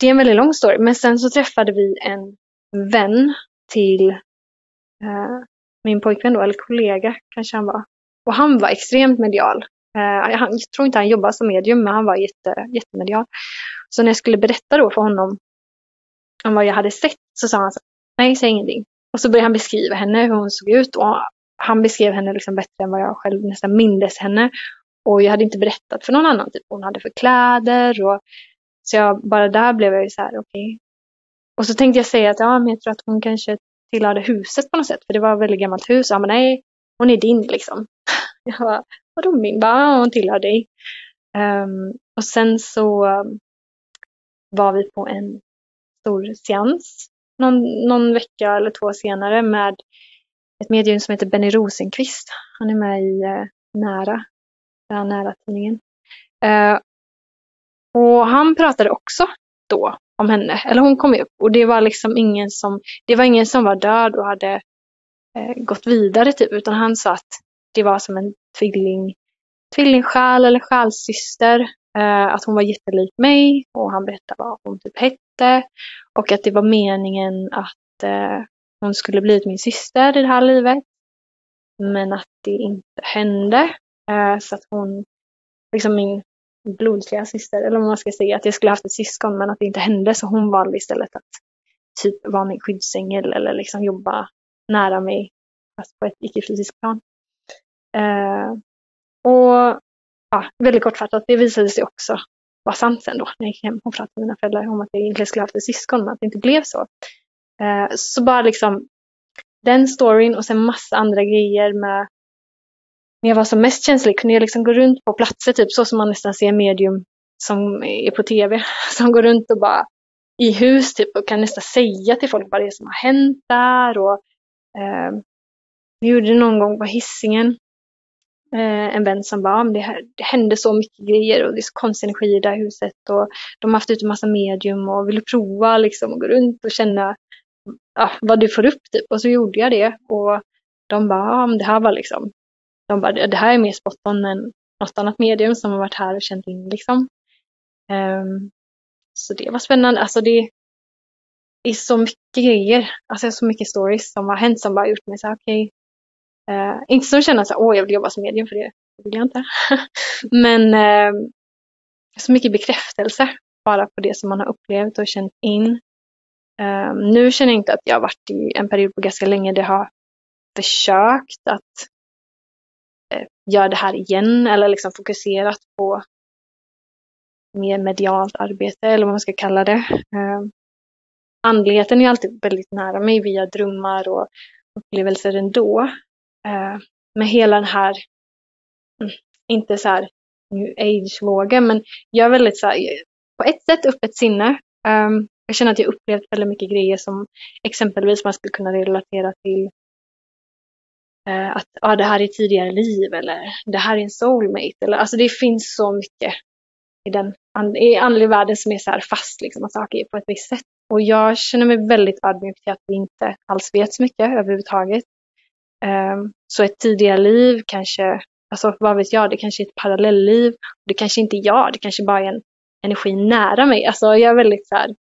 det är en väldigt lång story, men sen så träffade vi en vän till eh, min pojkvän då, eller kollega kanske han var. Och han var extremt medial. Eh, jag tror inte han jobbade som medium, men han var jätte, jättemedial. Så när jag skulle berätta då för honom om vad jag hade sett så sa han så, nej, säg ingenting. Och så började han beskriva henne, hur hon såg ut. Och han beskrev henne liksom bättre än vad jag själv nästan mindes henne. Och jag hade inte berättat för någon annan typ, vad hon hade för kläder. Och, så jag, bara där blev jag ju så här, okej. Okay. Och så tänkte jag säga att ja, men jag tror att hon kanske tillhörde huset på något sätt. För det var ett väldigt gammalt hus. Ja, men nej, hon är din liksom. Jag bara, vadå min? Bara, hon tillhör dig. Um, och sen så var vi på en stor seans någon, någon vecka eller två senare med ett medium som heter Benny Rosenqvist. Han är med i eh, Nära, den nära tidningen. Eh, och han pratade också då om henne, eller hon kom upp och det var liksom ingen som, det var ingen som var död och hade eh, gått vidare typ, utan han sa att det var som en tvilling, tvillingsjäl eller själssyster. Eh, att hon var jättelik mig och han berättade vad hon typ hette. Och att det var meningen att eh, hon skulle bli min syster i det här livet. Men att det inte hände. Eh, så att hon, liksom min blodiga syster, eller om man ska säga, att jag skulle haft ett syskon men att det inte hände. Så hon valde istället att typ vara min skyddsängel eller liksom jobba nära mig fast på ett icke-fysiskt plan. Eh, och ja, väldigt kortfattat, det visade sig också var sant sen då när jag gick hem och pratade med mina föräldrar om att jag egentligen skulle haft ett syskon men att det inte blev så. Eh, så bara liksom den storyn och sen massa andra grejer med när jag var som mest känslig kunde jag liksom gå runt på platser, typ så som man nästan ser medium som är på tv, som går runt och bara i hus typ och kan nästan säga till folk vad det är som har hänt där. Och, eh, vi gjorde det någon gång på hissingen Eh, en vän som bara, ah, det, det hände så mycket grejer och det är så konstig energi i det här huset och de har haft ut en massa medium och ville prova liksom och gå runt och känna ja, vad du får upp typ. Och så gjorde jag det och de bara, ah, ja, det här var liksom, de bara, det här är mer spot on än något annat medium som har varit här och känt in liksom. Um, så det var spännande, alltså det är så mycket grejer, alltså så mycket stories som har hänt som bara gjort mig så okej, okay, Eh, inte som känna att åh, jag vill jobba som medium för det. Det vill jag inte. Men eh, så mycket bekräftelse bara på det som man har upplevt och känt in. Eh, nu känner jag inte att jag har varit i en period på ganska länge där jag har försökt att eh, göra det här igen eller liksom fokuserat på mer medialt arbete eller vad man ska kalla det. Eh, andligheten är alltid väldigt nära mig via drömmar och upplevelser ändå. Eh, med hela den här, mm, inte så här new age-vågen, men jag är väldigt så här, på ett sätt öppet sinne. Um, jag känner att jag upplevt väldigt mycket grejer som exempelvis man skulle kunna relatera till eh, att ah, det här är tidigare liv eller det här är en soulmate. Eller, alltså det finns så mycket i den i andlig världen som är så här fast, liksom, att saker är på ett visst sätt. Och jag känner mig väldigt ödmjuk till att vi inte alls vet så mycket överhuvudtaget. Ehm, så ett tidigare liv kanske, alltså vad vet jag, det kanske är ett parallellliv. Det kanske inte är jag, det kanske bara är en energi nära mig. Alltså jag är väldigt så här,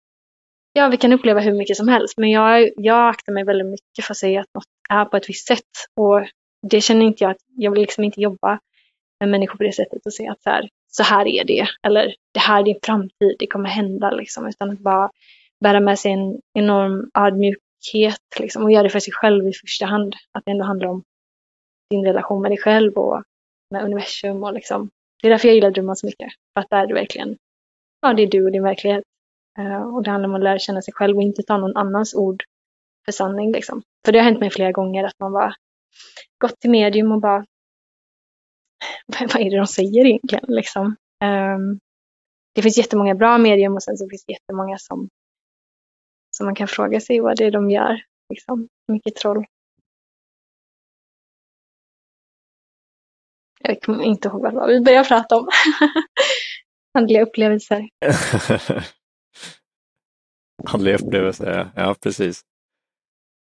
ja vi kan uppleva hur mycket som helst, men jag, jag aktar mig väldigt mycket för att säga att något är på ett visst sätt. Och det känner inte jag att, jag vill liksom inte jobba med människor på det sättet och säga att så här, så här är det, eller det här är din framtid, det kommer hända liksom, utan att bara bära med sig en enorm ödmjukhet liksom, och göra det för sig själv i första hand. Att det ändå handlar om din relation med dig själv och med universum och liksom. Det är därför jag gillar drömmar så mycket. För att där är det verkligen, ja det är du och din verklighet. Uh, och det handlar om att lära känna sig själv och inte ta någon annans ord för sanning liksom. För det har hänt mig flera gånger att man bara gått till medium och bara vad är det de säger egentligen liksom. Um, det finns jättemånga bra medium och sen så finns det jättemånga som, som man kan fråga sig vad det är de gör Liksom. Mycket troll. Jag kommer inte ihåg vad vi började prata om. Andliga upplevelser. Andliga upplevelser, ja precis.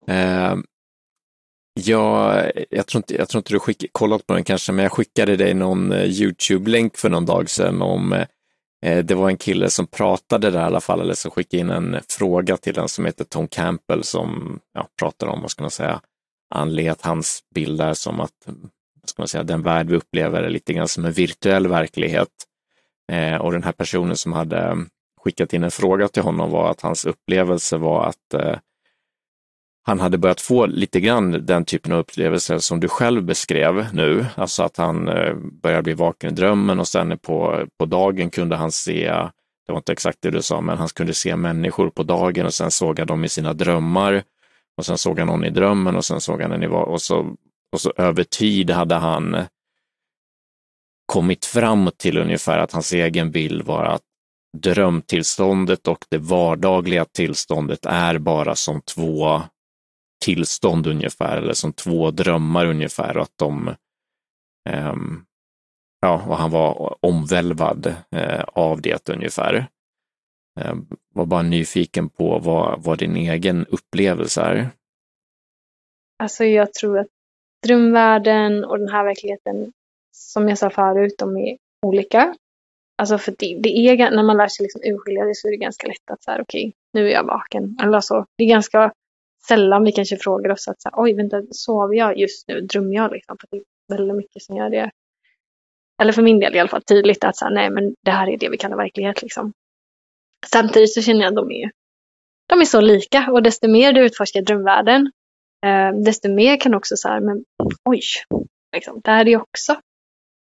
Uh, ja, jag, tror inte, jag tror inte du skick, kollat på den kanske, men jag skickade dig någon eh, YouTube-länk för någon dag sedan om uh, Eh, det var en kille som pratade där i alla fall, eller som skickade in en fråga till den som heter Tom Campbell som ja, pratar om, vad ska man säga, andlighet. Hans bild är som att ska man säga, den värld vi upplever är lite grann som en virtuell verklighet. Eh, och den här personen som hade skickat in en fråga till honom var att hans upplevelse var att eh, han hade börjat få lite grann den typen av upplevelser som du själv beskrev nu, alltså att han eh, börjar bli vaken i drömmen och sen på, på dagen kunde han se, det var inte exakt det du sa, men han kunde se människor på dagen och sen såg han dem i sina drömmar. Och sen såg han någon i drömmen och sen såg han en i och så och så över tid hade han kommit fram till ungefär att hans egen bild var att drömtillståndet och det vardagliga tillståndet är bara som två tillstånd ungefär, eller som två drömmar ungefär, och att de um, Ja, och han var omvälvad eh, av det ungefär. Eh, var bara nyfiken på vad, vad din egen upplevelse är. Alltså jag tror att drömvärlden och den här verkligheten, som jag sa förut, de är olika. Alltså för det, det är, när man lär sig liksom urskilja det så är det ganska lätt att så här, okej, okay, nu är jag vaken. Eller så. Det är ganska sällan vi kanske frågar oss att så här, oj, vänta, sover jag just nu? Drömmer jag liksom? För det är väldigt mycket som gör det. Eller för min del i alla fall tydligt att så här, nej, men det här är det vi kallar verklighet liksom. Samtidigt så känner jag att de är, de är så lika och desto mer du utforskar drömvärlden eh, desto mer kan också så här, men oj, liksom, det här är ju också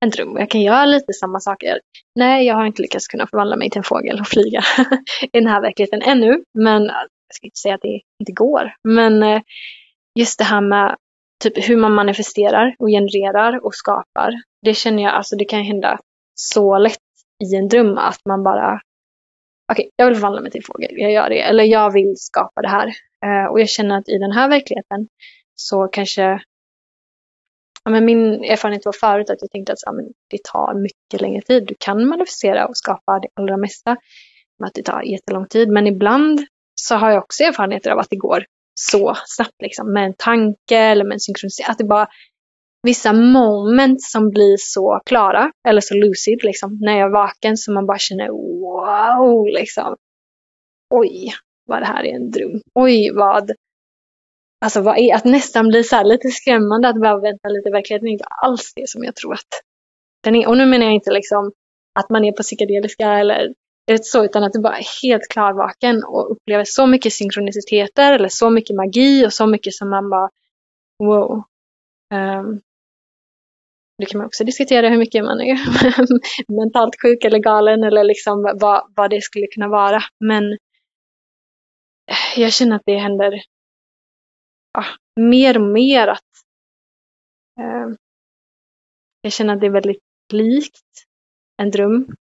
en dröm. Jag kan göra lite samma saker. Nej, jag har inte lyckats kunna förvandla mig till en fågel och flyga i den här verkligheten ännu. Men jag ska inte säga att det inte går. Men eh, just det här med typ hur man manifesterar och genererar och skapar. Det känner jag, alltså det kan hända så lätt i en dröm att man bara okej, okay, jag vill förvandla mig till fågel, jag gör det. Eller jag vill skapa det här. Eh, och jag känner att i den här verkligheten så kanske ja, men min erfarenhet var förut att jag tänkte att ja, men det tar mycket längre tid. Du kan manifestera och skapa det allra mesta Men att det tar jättelång tid. Men ibland så har jag också erfarenheter av att det går så snabbt liksom, med en tanke eller med en synkronisering. Att det bara vissa moment som blir så klara eller så lucid liksom när jag är vaken så man bara känner wow liksom. Oj, vad det här är en dröm. Oj, vad Alltså vad är, att nästan bli så lite skrämmande att behöva vänta lite. Verkligheten är inte alls det som jag tror att den är. Och nu menar jag inte liksom att man är på psykedeliska eller rätt så, utan att du bara är helt klarvaken och upplever så mycket synkroniciteter eller så mycket magi och så mycket som man bara wow. Um, det kan man också diskutera hur mycket man är mentalt sjuk eller galen eller liksom vad, vad det skulle kunna vara. Men eh, jag känner att det händer ja, mer och mer att eh, jag känner att det är väldigt likt en dröm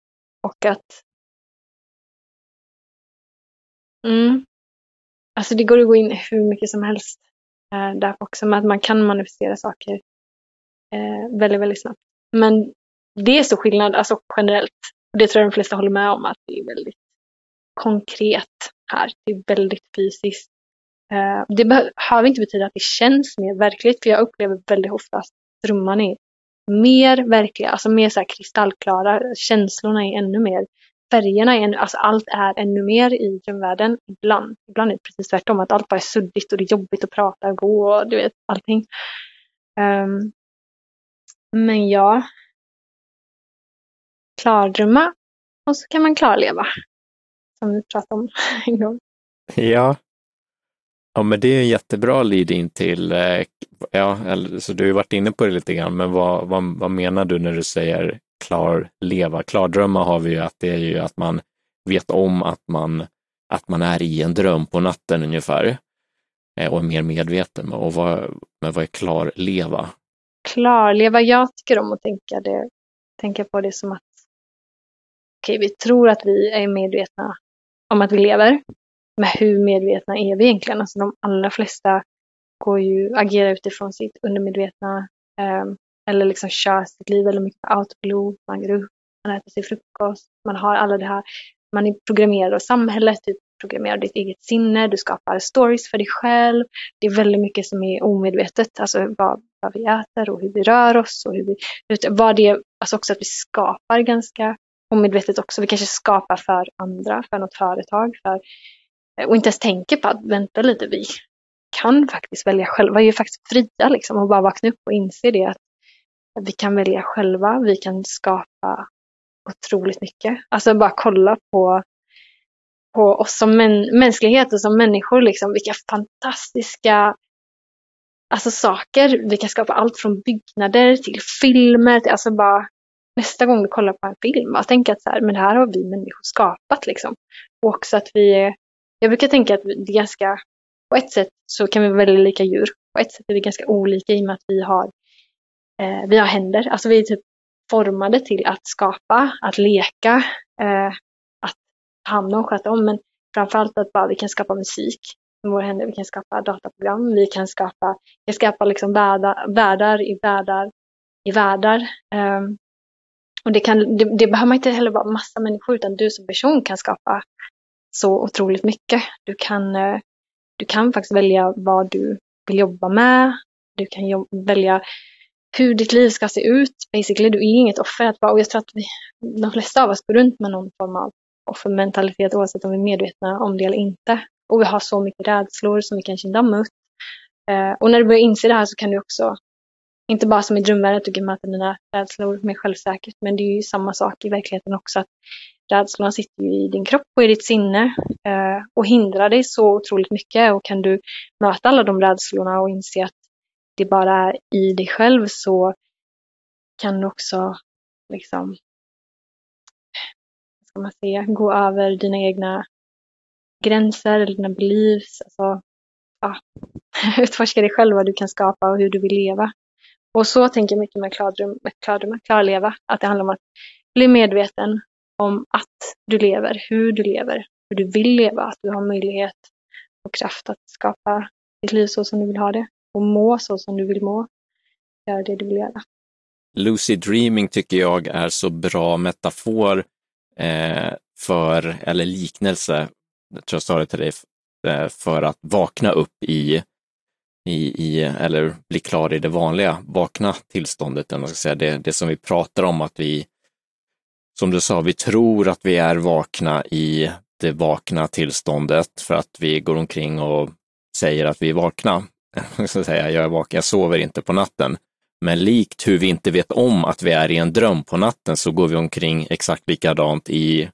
och att mm, alltså det går att gå in hur mycket som helst eh, där också med att man kan manifestera saker eh, väldigt, väldigt snabbt. Men det är så skillnad, alltså generellt. Det tror jag de flesta håller med om, att det är väldigt konkret här. Det är väldigt fysiskt. Eh, det behöver inte betyda att det känns mer verkligt, för jag upplever väldigt ofta att drömmarna är mer verkliga, alltså mer så kristallklara. Känslorna är ännu mer, färgerna är alltså allt är ännu mer i drömvärlden. Ibland, ibland är det precis tvärtom, att allt bara är suddigt och det är jobbigt att prata och gå och du vet allting. Um, men ja, klardrömma och så kan man klarleva. Som vi pratade om en gång. Ja. Ja, men det är en jättebra lead in till, eh, ja, så du har varit inne på det lite grann, men vad, vad, vad menar du när du säger klarleva? Klardrömma har vi ju att det är ju att man vet om att man, att man är i en dröm på natten ungefär eh, och är mer medveten. Och vad, men vad är klarleva? klarleva. Jag tycker om att tänka, det, tänka på det som att okay, vi tror att vi är medvetna om att vi lever. Men hur medvetna är vi egentligen? Alltså de allra flesta går ju, agerar utifrån sitt undermedvetna eh, eller liksom kör sitt liv väldigt mycket på autopilot. Man går upp, man äter sin frukost, man har alla det här. Man är programmerad av samhället, du programmerar ditt eget sinne, du skapar stories för dig själv. Det är väldigt mycket som är omedvetet, alltså vad, vad vi äter och hur vi rör oss och hur vi, vad det, alltså också att vi skapar ganska omedvetet också. Vi kanske skapar för andra, för något företag, för, och inte ens tänker på att vänta lite, vi kan faktiskt välja själva, vi är faktiskt fria liksom och bara vakna upp och inse det att vi kan välja själva, vi kan skapa otroligt mycket. Alltså bara kolla på, på oss som män, mänsklighet och som människor, liksom, vilka fantastiska alltså, saker. Vi kan skapa allt från byggnader till filmer, till, alltså bara nästa gång du kollar på en film, och tänk att så här, men det här har vi människor skapat liksom. Och också att vi är, jag brukar tänka att det är ganska, på ett sätt så kan vi vara väldigt lika djur. På ett sätt är vi ganska olika i och med att vi har, eh, vi har händer. Alltså vi är typ formade till att skapa, att leka, eh, att ta hand om, sköta om. Men framförallt att bara vi kan skapa musik med våra händer. Vi kan skapa dataprogram, vi kan skapa, vi kan skapa liksom världar, världar i världar i världar. Eh, och det, kan, det, det, behöver man inte heller vara massa människor, utan du som person kan skapa så otroligt mycket. Du kan, eh, du kan faktiskt välja vad du vill jobba med. Du kan välja hur ditt liv ska se ut. Basically, du är inget offer. Att bara, och jag tror att vi, de flesta av oss går runt med någon form av offermentalitet oavsett om vi är medvetna om det eller inte. Och vi har så mycket rädslor som vi kanske inte har mött. Eh, och när du börjar inse det här så kan du också, inte bara som i drömvärlden, att du kan möta dina rädslor mer självsäkert, men det är ju samma sak i verkligheten också. att Rädslorna sitter ju i din kropp och i ditt sinne eh, och hindrar dig så otroligt mycket. Och kan du möta alla de rädslorna och inse att det bara är i dig själv så kan du också liksom, vad ska man säga, gå över dina egna gränser eller dina beliefs. Alltså, ja, utforska dig själv vad du kan skapa och hur du vill leva. Och så tänker jag mycket med klardröm, klardröm, klarleva, att det handlar om att bli medveten om att du lever, hur du lever, hur du vill leva, att du har möjlighet och kraft att skapa ditt liv så som du vill ha det och må så som du vill må. Göra det du vill göra. Lucid dreaming tycker jag är så bra metafor eh, för, eller liknelse, jag tror jag sa det till dig, eh, för att vakna upp i, i, i, eller bli klar i det vanliga vakna tillståndet. Man ska säga. Det, det som vi pratar om att vi, som du sa, vi tror att vi är vakna i det vakna tillståndet för att vi går omkring och säger att vi är vakna så säga, jag är vaken, jag sover inte på natten. Men likt hur vi inte vet om att vi är i en dröm på natten så går vi omkring exakt likadant i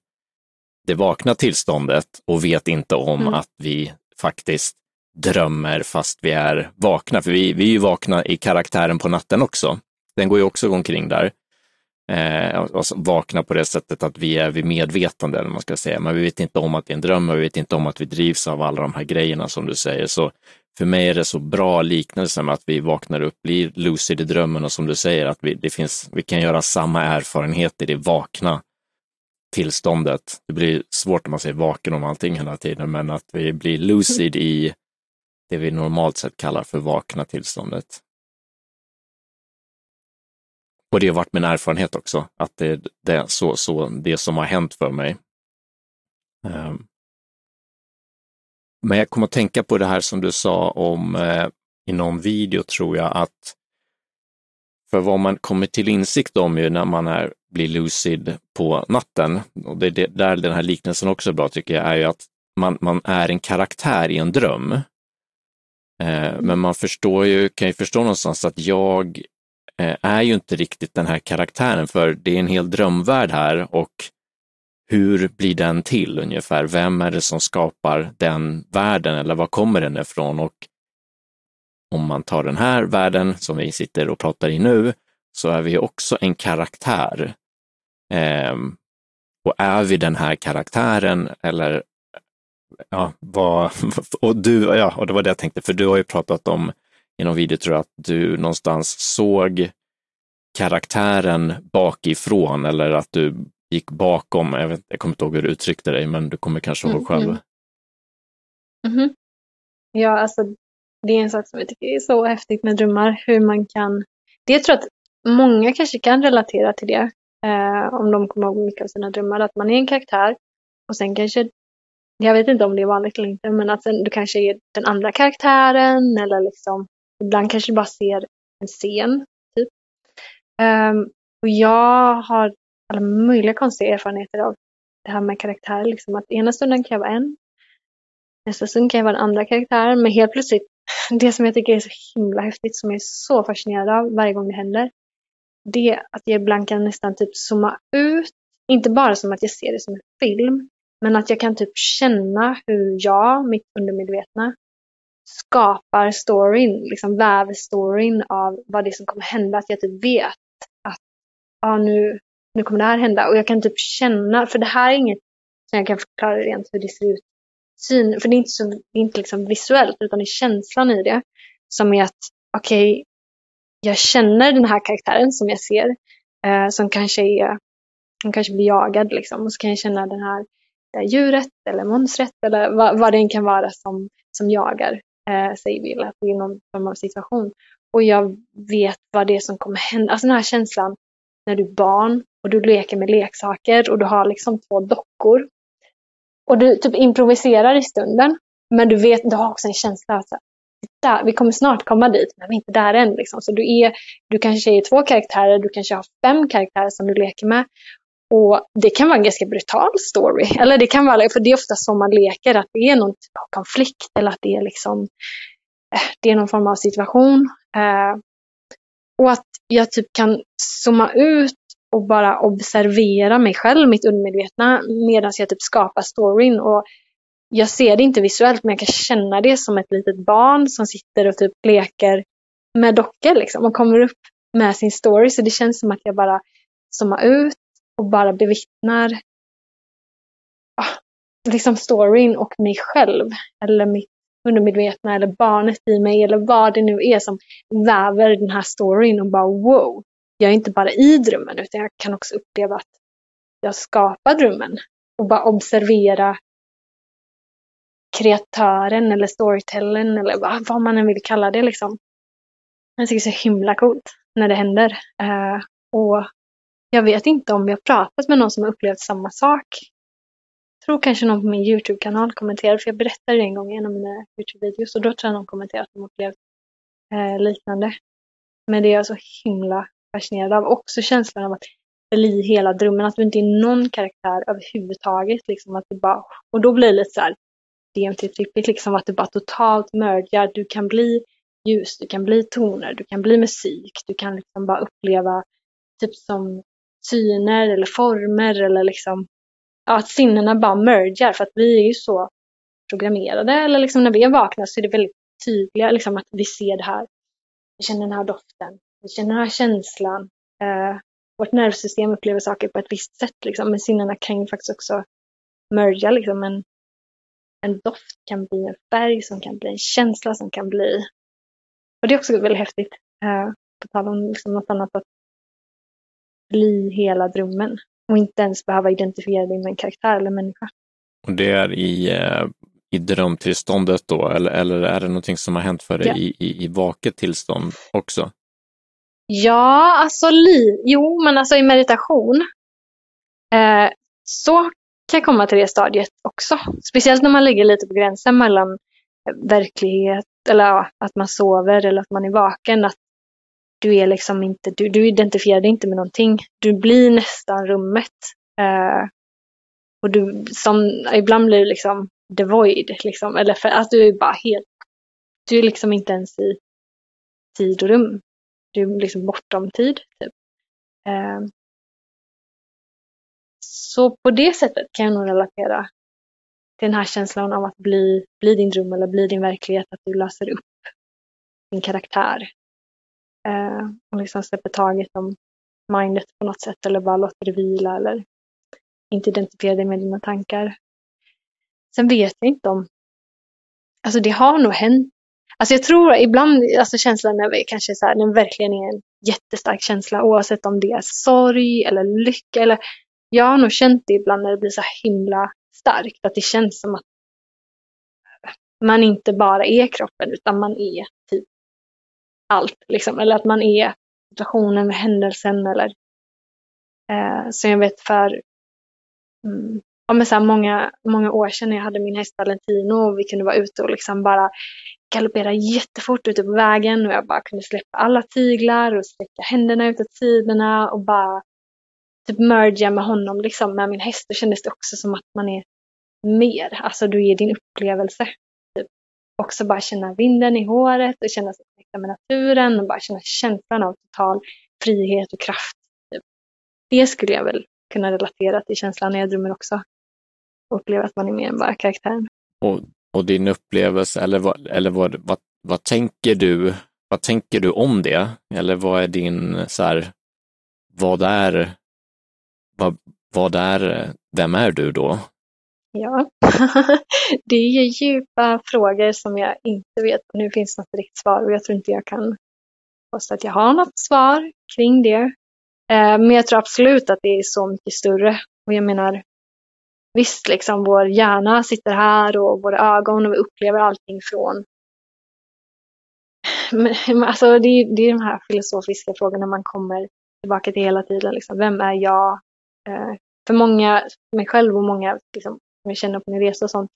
det vakna tillståndet och vet inte om mm. att vi faktiskt drömmer fast vi är vakna. För vi, vi är ju vakna i karaktären på natten också. Den går ju också omkring där. Eh, alltså vakna på det sättet att vi är vid medvetande, eller man ska säga. Men vi vet inte om att det är en dröm och vi vet inte om att vi drivs av alla de här grejerna som du säger. Så för mig är det så bra liknelse med att vi vaknar upp, blir lucid i drömmen och som du säger, att vi, det finns, vi kan göra samma erfarenhet i det vakna tillståndet. Det blir svårt om man säger vaken om allting hela tiden, men att vi blir lucid i det vi normalt sett kallar för vakna tillståndet. Och det har varit min erfarenhet också, att det, det är så, så det som har hänt för mig. Um, men jag kommer att tänka på det här som du sa om eh, i någon video tror jag att för vad man kommer till insikt om ju när man är, blir lucid på natten, och det är det, där den här liknelsen också är bra tycker jag, är ju att man, man är en karaktär i en dröm. Eh, men man förstår ju, kan ju förstå någonstans att jag eh, är ju inte riktigt den här karaktären, för det är en hel drömvärld här och hur blir den till ungefär? Vem är det som skapar den världen eller var kommer den ifrån? Och om man tar den här världen som vi sitter och pratar i nu, så är vi också en karaktär. Ehm, och är vi den här karaktären eller ja, vad, och du, ja, och det var det jag tänkte, för du har ju pratat om i någon video tror jag att du någonstans såg karaktären bakifrån eller att du gick bakom, jag, vet, jag kommer inte ihåg hur du uttryckte dig, men du kommer kanske ihåg mm, själv. Mm. Mm. Ja, alltså det är en sak som jag tycker är så häftigt med drömmar. Hur man kan... Det tror jag att många kanske kan relatera till det. Eh, om de kommer ihåg mycket av sina drömmar. Att man är en karaktär och sen kanske... Jag vet inte om det är vanligt eller inte, men att sen, du kanske är den andra karaktären eller liksom... Ibland kanske du bara ser en scen, typ. Um, och jag har alla möjliga konstiga erfarenheter av det här med karaktärer. Liksom att ena stunden kan jag vara en, nästa stund kan jag vara den andra karaktären, men helt plötsligt, det som jag tycker är så himla häftigt, som jag är så fascinerad av varje gång det händer, det är att jag ibland kan nästan typ zooma ut, inte bara som att jag ser det som en film, men att jag kan typ känna hur jag, mitt undermedvetna, skapar storyn, liksom väver storyn av vad det är som kommer hända. Att jag typ vet att ja, nu, nu kommer det här hända. Och jag kan typ känna, för det här är inget som jag kan förklara rent hur det ser ut. Syn, för det är inte, så, det är inte liksom visuellt, utan det är känslan i det. Som är att, okej, okay, jag känner den här karaktären som jag ser, eh, som kanske är, som kanske blir jagad liksom. Och så kan jag känna den här det här djuret eller monstret eller vad, vad det än kan vara som, som jagar eh, säger vi, att det är någon form av situation. Och jag vet vad det är som kommer hända. Alltså den här känslan när du är barn och du leker med leksaker och du har liksom två dockor. Och du typ improviserar i stunden. Men du vet, du har också en känsla av att vi kommer snart komma dit, men vi är inte där än. Liksom. Så du, är, du kanske är två karaktärer, du kanske har fem karaktärer som du leker med. Och det kan vara en ganska brutal story. Eller det kan vara, för det är ofta så man leker, att det är någon typ av konflikt eller att det är liksom eh, det är någon form av situation. Eh, och att jag typ kan zooma ut och bara observera mig själv, mitt undermedvetna, medan jag typ skapar storyn. Och jag ser det inte visuellt, men jag kan känna det som ett litet barn som sitter och typ leker med dockor liksom och kommer upp med sin story. Så det känns som att jag bara zoomar ut och bara bevittnar ah, liksom storyn och mig själv. Eller mitt undermedvetna eller barnet i mig eller vad det nu är som väver den här storyn och bara wow. Jag är inte bara i drömmen utan jag kan också uppleva att jag skapar drömmen och bara observera kreatören eller storytellern eller vad, vad man än vill kalla det liksom. Jag tycker det är så himla coolt när det händer. Uh, och jag vet inte om jag pratat med någon som har upplevt samma sak. Jag tror kanske någon på min YouTube-kanal kommenterade, för jag berättade det en gång i en av mina YouTube-videos och då tror jag någon kommenterade att de upplevt eh, liknande. Men det är jag så himla fascinerad av. Också känslan av att bli hela drömmen, att du inte är någon karaktär överhuvudtaget. Liksom, att du bara, och då blir det lite så här DMT-trippigt, liksom att du bara totalt mergar. Du kan bli ljus, du kan bli toner, du kan bli musik, du kan liksom bara uppleva typ som syner eller former eller liksom att sinnena bara mergar för att vi är ju så programmerade eller liksom när vi är vakna så är det väldigt tydliga liksom att vi ser det här. Vi känner den här doften, vi känner den här känslan. Eh, vårt nervsystem upplever saker på ett visst sätt liksom, men sinnena kan ju faktiskt också merga liksom en, en doft kan bli en färg som kan bli en känsla som kan bli och det är också väldigt häftigt. Eh, på tal om liksom något annat att bli hela drömmen och inte ens behöva identifiera dig med en karaktär eller människa. Och det är i, eh, i drömtillståndet då, eller, eller är det någonting som har hänt för dig ja. i, i, i vaket tillstånd också? Ja, alltså li jo, men alltså i meditation eh, så kan jag komma till det stadiet också. Speciellt när man ligger lite på gränsen mellan verklighet eller ja, att man sover eller att man är vaken. Att du är liksom inte, du, du identifierar dig inte med någonting. Du blir nästan rummet. Eh, och du, som, ibland blir du liksom the void, liksom. Eller för att du är bara helt, du är liksom inte ens i tid och rum. Du är liksom bortom tid, typ. Eh, så på det sättet kan jag nog relatera till den här känslan av att bli, bli din dröm eller bli din verklighet, att du löser upp din karaktär. Eh, och liksom släpper taget om mindet på något sätt eller bara låter det vila eller inte identifiera dig med dina tankar. Sen vet jag inte om, alltså det har nog hänt. Alltså jag tror ibland, alltså känslan är kanske så här, den verkligen är en jättestark känsla oavsett om det är sorg eller lycka eller jag har nog känt det ibland när det blir så himla starkt att det känns som att man inte bara är kroppen utan man är allt. Liksom. Eller att man är situationen, händelsen eller eh, så jag vet för mm, ja, men så här många, många år sedan när jag hade min häst Valentino och vi kunde vara ute och liksom bara galoppera jättefort ute på vägen och jag bara kunde släppa alla tyglar och sträcka händerna ut åt sidorna och bara typ merga med honom, liksom med min häst. Då kändes det också som att man är mer, alltså du ger din upplevelse. Typ. Också bara känna vinden i håret och känna sig connecta med naturen och bara känna känslan av total frihet och kraft. Typ. Det skulle jag väl kunna relatera till känslan när jag drömmer också. Och uppleva att man är mer än bara karaktären. Och, och din upplevelse, eller, vad, eller vad, vad, vad tänker du vad tänker du om det? Eller vad är din, så här, vad är, vad, vad är, vem är du då? Ja, det är ju djupa frågor som jag inte vet. Nu finns något riktigt svar och jag tror inte jag kan påstå att jag har något svar kring det. Eh, men jag tror absolut att det är så mycket större. Och jag menar, visst, liksom vår hjärna sitter här och våra ögon och vi upplever allting från men, alltså det, är, det är de här filosofiska frågorna man kommer tillbaka till hela tiden. Liksom. Vem är jag? Eh, för många, mig själv och många liksom, som jag känner på min resa och sånt,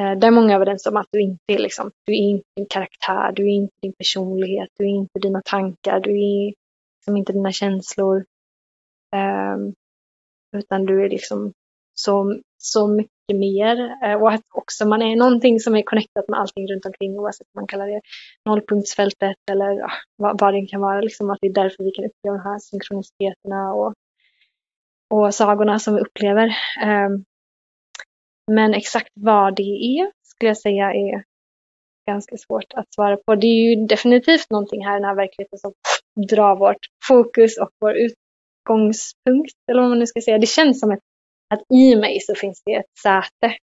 eh, där är många överens om att du inte är liksom, du är inte din karaktär, du är inte din personlighet, du är inte dina tankar, du är liksom inte dina känslor. Eh, utan du är liksom så, så mycket mer eh, och att också man är någonting som är connectat med allting runt omkring oavsett om man kallar det nollpunktsfältet eller ja, vad, vad det kan vara. Liksom att det är därför vi kan uppleva de här synkroniciteterna och, och sagorna som vi upplever. Um, men exakt vad det är skulle jag säga är ganska svårt att svara på. Det är ju definitivt någonting här i den här verkligheten som drar vårt fokus och vår utgångspunkt, eller vad man nu ska säga. Det känns som ett, att i mig så finns det ett säte.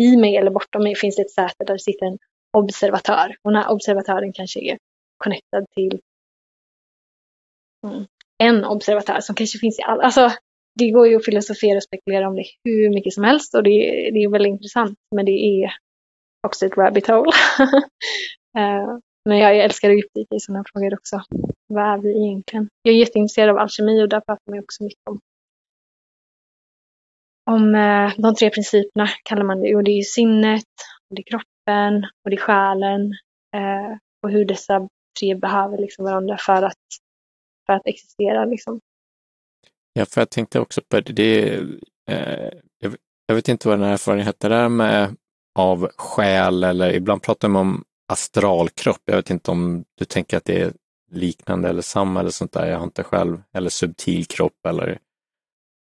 I mig eller bortom mig finns det ett säte där det sitter en observatör. Och den här observatören kanske är connectad till mm, en observatör som kanske finns i alla. Alltså, det går ju att filosofera och spekulera om det hur mycket som helst och det, det är väldigt intressant. Men det är också ett rabbit hole. uh, men jag, älskar att djupdyka i sådana frågor också. Vad är vi egentligen? Jag är jätteintresserad av alkemi och där pratar man också mycket om om uh, de tre principerna kallar man det. Och det är sinnet, och det är kroppen och det är själen. Uh, och hur dessa tre behöver liksom varandra för att, för att existera. Liksom. Ja, för jag tänkte också på det, det eh, jag, jag, vet inte vad den här erfarenheten är med av själ eller ibland pratar man om astralkropp. Jag vet inte om du tänker att det är liknande eller samma eller sånt där. Jag har inte själv, eller subtil kropp eller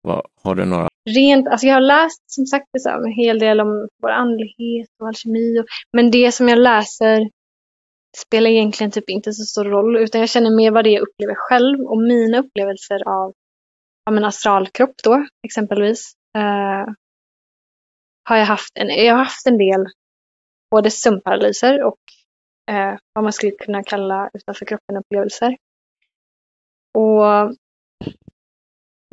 vad, har du några? Rent, alltså jag har läst som sagt en hel del om vår andlighet och alkemi, och, men det som jag läser spelar egentligen typ inte så stor roll, utan jag känner mer vad det är jag upplever själv och mina upplevelser av ja, men astralkropp då exempelvis. Eh, har jag haft en, jag har haft en del både sömnparalyser och eh, vad man skulle kunna kalla utanför kroppen-upplevelser. Och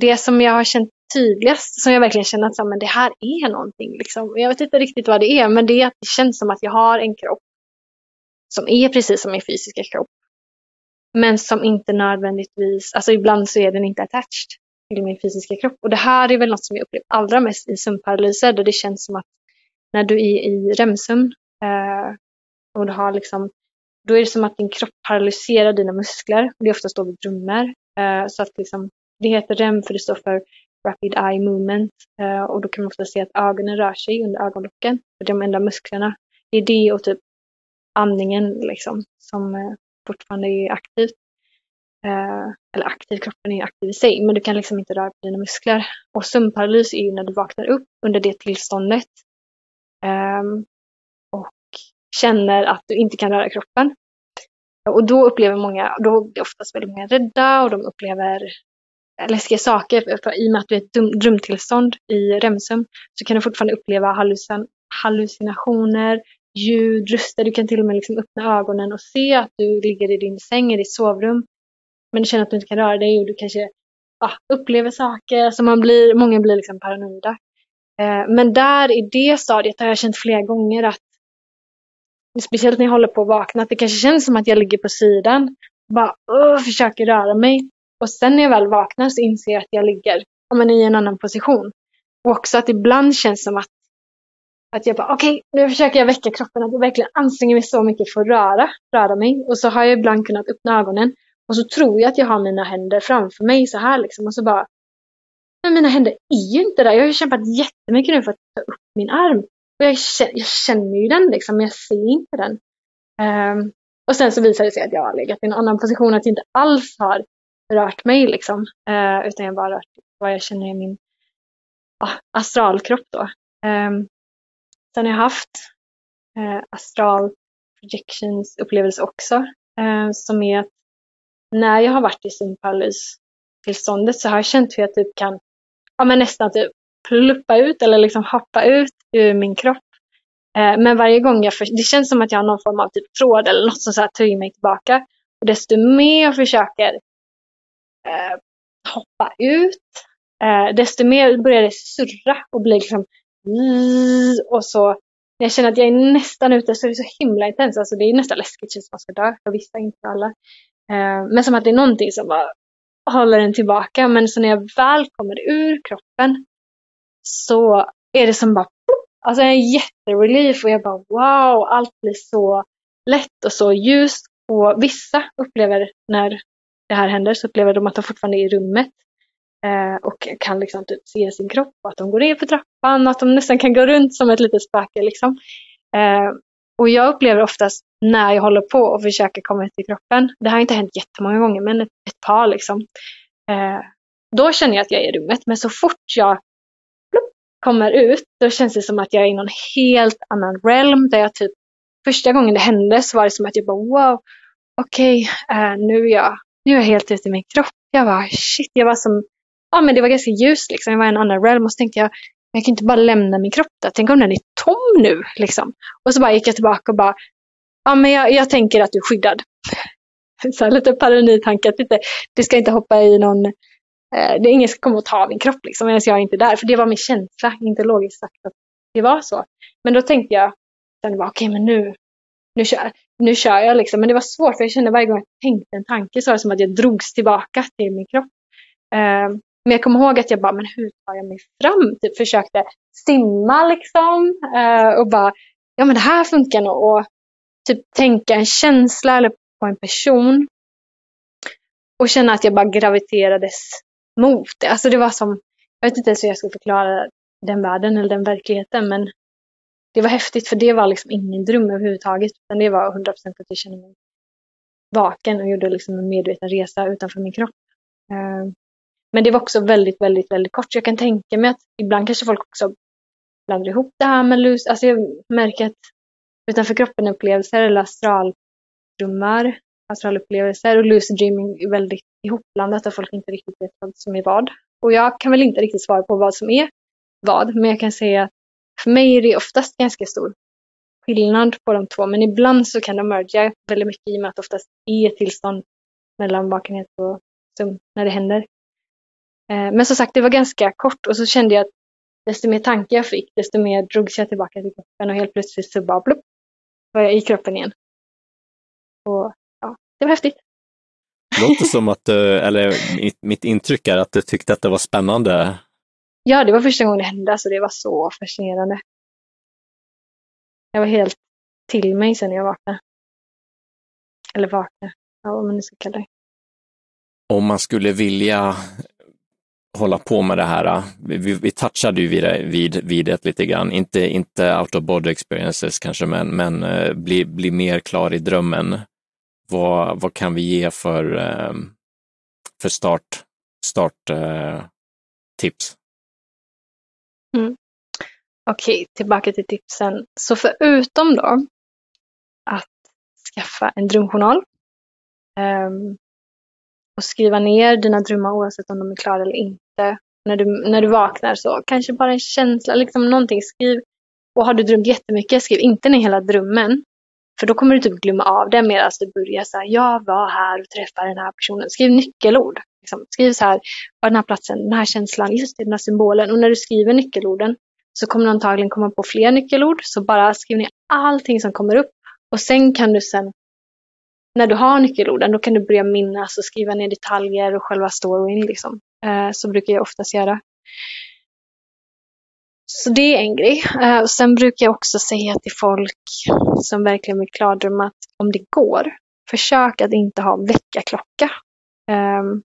det som jag har känt tydligast, som jag verkligen känner att men det här är någonting. Liksom. Jag vet inte riktigt vad det är, men det är att det känns som att jag har en kropp som är precis som min fysiska kropp. Men som inte nödvändigtvis, alltså ibland så är den inte attached till min fysiska kropp. Och det här är väl något som jag upplevt allra mest i sömnparalyser, där det känns som att när du är i REM-sömn eh, och du har liksom, då är det som att din kropp paralyserar dina muskler. Det är oftast då vi drömmer. Eh, så att liksom, det heter REM för det står för Rapid Eye Movement eh, och då kan man ofta se att ögonen rör sig under ögonlocken. För de enda musklerna. Det är det och typ andningen liksom som eh, fortfarande är aktivt. Eh, eller aktiv, kroppen är aktiv i sig, men du kan liksom inte röra på dina muskler. Och sömnparalys är ju när du vaknar upp under det tillståndet eh, och känner att du inte kan röra kroppen. Och då upplever många, då blir oftast väldigt många rädda och de upplever läskiga saker. För I och med att du är i ett drömtillstånd i REM-sömn så kan du fortfarande uppleva hallucin hallucinationer, ljud, röster. Du kan till och med liksom öppna ögonen och se att du ligger i din säng i ditt sovrum men du känner att du inte kan röra dig och du kanske ja, upplever saker. Så man blir, många blir liksom paranoida. Eh, men där i det stadiet har jag känt flera gånger att speciellt när jag håller på att vakna, att det kanske känns som att jag ligger på sidan. Bara uh, försöker röra mig. Och sen när jag väl vaknar så inser jag att jag ligger ja, men i en annan position. Och också att ibland känns som att, att jag bara okej, okay, nu försöker jag väcka kroppen. Att jag verkligen anstränger mig så mycket för att röra, röra mig. Och så har jag ibland kunnat öppna ögonen. Och så tror jag att jag har mina händer framför mig så här liksom. Och så bara, men mina händer är ju inte där. Jag har ju kämpat jättemycket nu för att ta upp min arm. Och jag, känner, jag känner ju den liksom, men jag ser inte den. Um, och sen så visar det sig att jag har legat i en annan position, att jag inte alls har rört mig liksom. Uh, utan jag bara rört vad jag känner i min uh, astralkropp då. Um, sen har jag haft uh, astral projections upplevelse också. Uh, som är att när jag har varit i sympalys-tillståndet så har jag känt hur jag typ kan ja, men nästan typ pluppa ut eller liksom hoppa ut ur min kropp. Eh, men varje gång jag, för, det känns som att jag har någon form av typ tråd eller något som så här trycker mig tillbaka. Och desto mer jag försöker eh, hoppa ut, eh, desto mer börjar det surra och bli liksom och så när jag känner att jag är nästan ute så är det så himla intensivt. Alltså det är nästan läskigt, känns som man ska dö för vissa, inte alla. Eh, men som att det är någonting som bara håller den tillbaka. Men så när jag väl kommer ur kroppen så är det som bara Alltså en jätterelief och jag bara wow, allt blir så lätt och så ljust. Och vissa upplever när det här händer så upplever de att de fortfarande är i rummet eh, och kan liksom typ se sin kropp och att de går ner för trappan och att de nästan kan gå runt som ett litet spöke liksom. Eh, och jag upplever oftast när jag håller på och försöker komma ut i kroppen, det har inte hänt jättemånga gånger men ett, ett par liksom, eh, då känner jag att jag är i rummet men så fort jag kommer ut, då känns det som att jag är i någon helt annan realm där jag typ första gången det hände så var det som att jag bara wow, okej, okay, eh, nu, är jag, nu är jag helt ute i min kropp. Jag var shit, jag var som, ja men det var ganska ljust liksom, jag var i en annan realm och så tänkte jag, jag kan inte bara lämna min kropp där, tänk om den är tom nu liksom. Och så bara gick jag tillbaka och bara, ja men jag, jag tänker att du är skyddad. så här, lite paranoitanke, att inte, du ska inte hoppa i någon Eh, det är ingen som kommer att ta min kropp liksom, medan jag är inte där. För det var min känsla, inte logiskt sagt att det var så. Men då tänkte jag, okej okay, men nu, nu, kör, nu kör jag liksom. Men det var svårt för jag kände varje gång jag tänkte en tanke så var det som att jag drogs tillbaka till min kropp. Eh, men jag kommer ihåg att jag bara, men hur tar jag mig fram? Typ försökte simma liksom. eh, och bara, ja men det här funkar nog. Och typ tänka en känsla eller på en person. Och känna att jag bara graviterades mot det. Alltså det var som, jag vet inte ens hur jag ska förklara den världen eller den verkligheten, men det var häftigt för det var liksom ingen dröm överhuvudtaget, utan det var 100% att jag kände mig vaken och gjorde liksom en medveten resa utanför min kropp. Eh, men det var också väldigt, väldigt, väldigt kort. Så jag kan tänka mig att ibland kanske folk också blandar ihop det här med lus. Alltså jag märker att utanför kroppen-upplevelser eller astraldrömmar astralupplevelser och lucid dreaming är väldigt ihopblandat och folk inte riktigt vet vad som är vad. Och jag kan väl inte riktigt svara på vad som är vad, men jag kan säga att för mig är det oftast ganska stor skillnad på de två, men ibland så kan de merga väldigt mycket i och med att det oftast är ett tillstånd mellan vakenhet och sömn när det händer. Eh, men som sagt, det var ganska kort och så kände jag att desto mer tankar jag fick, desto mer drogs jag tillbaka till kroppen och helt plötsligt så bara blupp, var jag i kroppen igen. Och det var häftigt. Det låter som att du, eller mitt intryck är att du tyckte att det var spännande. Ja, det var första gången det hände, så alltså det var så fascinerande. Jag var helt till mig sen jag vaknade. Eller vaknade, ja, vad man nu ska kalla det. Om man skulle vilja hålla på med det här, vi, vi touchade ju vid, vid, vid det lite grann, inte, inte out of body experiences kanske, men, men eh, bli, bli mer klar i drömmen vad, vad kan vi ge för, eh, för start, start eh, tips? Mm. Okej, okay, tillbaka till tipsen. Så förutom då att skaffa en drömjournal um, och skriva ner dina drömmar oavsett om de är klara eller inte. När du, när du vaknar så kanske bara en känsla, liksom någonting. Skriv. Och har du drömt jättemycket, skriv inte ner hela drömmen. För då kommer du typ glömma av det medan du börjar så här, jag var här och träffade den här personen. Skriv nyckelord. Liksom. Skriv så här, på den här platsen, den här känslan, just det, den här symbolen. Och när du skriver nyckelorden så kommer du antagligen komma på fler nyckelord. Så bara skriv ner allting som kommer upp Och sen kan du sen, när du har nyckelorden, då kan du börja minnas och skriva ner detaljer och själva storyn. Liksom. Eh, så brukar jag oftast göra. Så det är en grej. Eh, och sen brukar jag också säga till folk som verkligen vill klardrömma att om det går, försök att inte ha väckarklocka. Ehm,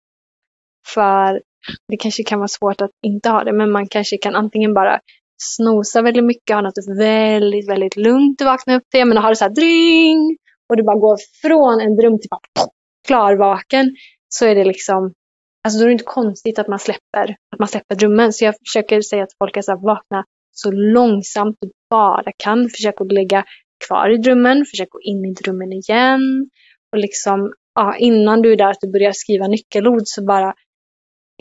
för det kanske kan vara svårt att inte ha det, men man kanske kan antingen bara snosa väldigt mycket, ha något väldigt, väldigt lugnt att vakna upp till. Men har det så här dring och du bara går från en dröm till bara klarvaken så är det liksom, alltså då är det inte konstigt att man släpper, att man släpper drömmen. Så jag försöker säga att folk ska vakna så långsamt du bara kan. Försök att lägga kvar i drömmen, försök gå in i drömmen igen. Och liksom, ja, innan du är där att du börjar skriva nyckelord så bara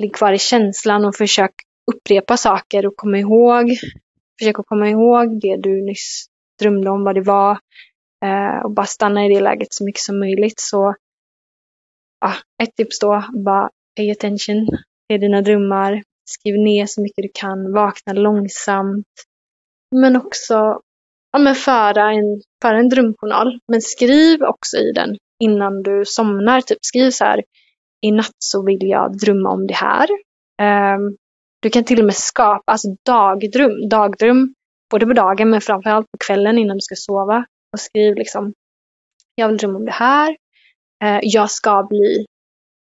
ligg kvar i känslan och försök upprepa saker och komma ihåg. Försök att komma ihåg det du nyss drömde om, vad det var. Eh, och bara stanna i det läget så mycket som möjligt. Så ja, ett tips då, bara pay attention till dina drömmar. Skriv ner så mycket du kan, vakna långsamt. Men också ja, men föra, en, föra en drömjournal. Men skriv också i den innan du somnar. Typ skriv så här, i natt så vill jag drömma om det här. Um, du kan till och med skapa alltså dagdröm, dagdröm både på dagen men framförallt på kvällen innan du ska sova. Och skriv liksom, jag vill drömma om det här. Uh, jag, ska bli,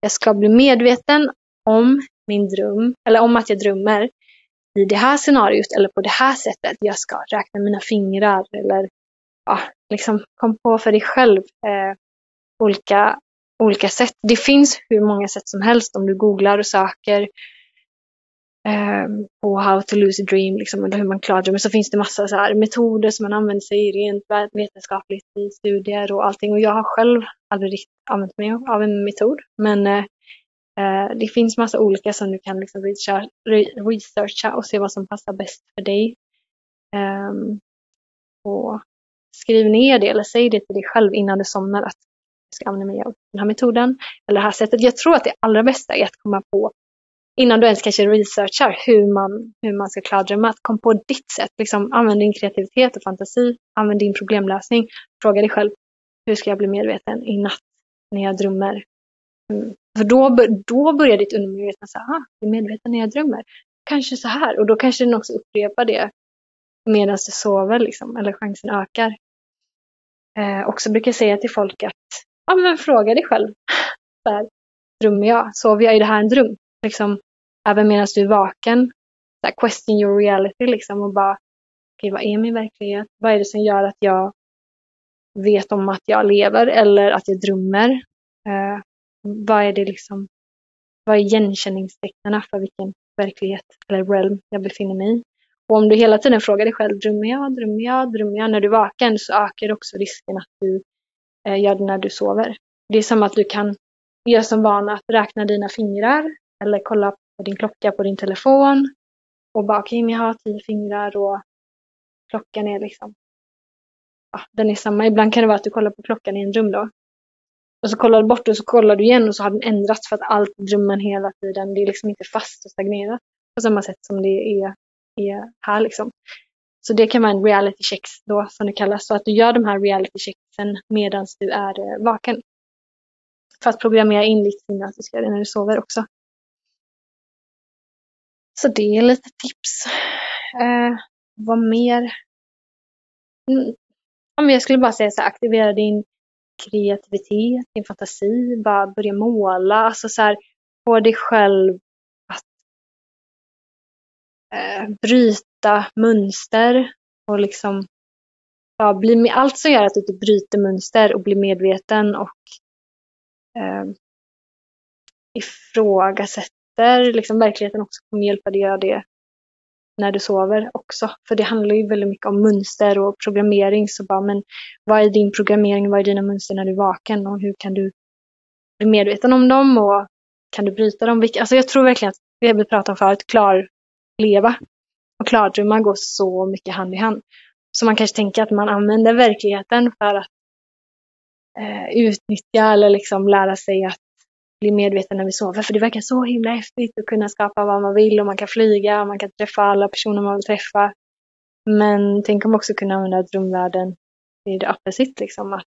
jag ska bli medveten om min dröm, eller om att jag drömmer i det här scenariot eller på det här sättet. Jag ska räkna mina fingrar eller ja, liksom kom på för dig själv eh, olika olika sätt. Det finns hur många sätt som helst om du googlar och söker eh, på how to lose a dream, liksom, eller hur man klarar det. Men så finns det massa så här, metoder som man använder sig rent vetenskapligt i studier och allting. Och jag har själv aldrig riktigt använt mig av en metod. Men eh, eh det finns massa olika som du kan liksom researcha och se vad som passar bäst för dig. Um, och skriv ner det eller säg det till dig själv innan du somnar att ska använda mig av den här metoden eller det här sättet. Jag tror att det allra bästa är att komma på, innan du ens kanske researchar hur man, hur man ska klardrömma, drömmar, kom på ditt sätt. Liksom, använd din kreativitet och fantasi, använd din problemlösning. Fråga dig själv, hur ska jag bli medveten i natt när jag drömmer? Mm. För då, då börjar ditt undermedvetna säga, ah, bli medveten när jag drömmer. Kanske så här. Och då kanske den också upprepar det medan du sover, liksom, eller chansen ökar. Eh, också brukar jag säga till folk att ja, men fråga dig själv. Drömmer jag? Sover jag? Är det här en dröm? Liksom, även medan du är vaken. Så här, question your reality liksom och bara, okej, okay, vad är min verklighet? Vad är det som gör att jag vet om att jag lever eller att jag drömmer? Eh, vad är det liksom, vad är igenkänningstecknen för vilken verklighet eller realm jag befinner mig i? Och om du hela tiden frågar dig själv, drömmer jag, drömmer jag, drömmer jag? När du är vaken så ökar också risken att du Eh, gör det när du sover. Det är som att du kan göra som vana att räkna dina fingrar eller kolla på din klocka på din telefon och bara okej, okay, jag har tio fingrar och klockan är liksom ja, den är samma. Ibland kan det vara att du kollar på klockan i en dröm då. Och så kollar du bort och så kollar du igen och så har den ändrats för att allt i drömmen hela tiden, det är liksom inte fast och stagnerat på samma sätt som det är, är här liksom. Så det kan vara en reality check då som det kallas. Så att du gör de här reality checksen medan du är eh, vaken. För att programmera in ditt sinne att du ska göra det när du sover också. Så det är lite tips. Eh, vad mer? Mm. Jag skulle bara säga så här, aktivera din kreativitet, din fantasi, bara börja måla, alltså så här, få dig själv att eh, bryta mönster och liksom ja, bli, allt som gör att du bryter mönster och blir medveten och eh, ifrågasätter liksom verkligheten också kommer hjälpa dig att göra det när du sover också. För det handlar ju väldigt mycket om mönster och programmering. Så bara, men vad är din programmering, vad är dina mönster när du är vaken och hur kan du bli medveten om dem och kan du bryta dem? Alltså jag tror verkligen att det vi pratade om förut, klarleva och klardrömmar går så mycket hand i hand. Så man kanske tänker att man använder verkligheten för att eh, utnyttja eller liksom lära sig att bli medveten när vi sover. För det verkar så himla häftigt att kunna skapa vad man vill och man kan flyga och man kan träffa alla personer man vill träffa. Men tänk om också kunna använda drömvärlden det det opposite liksom. Att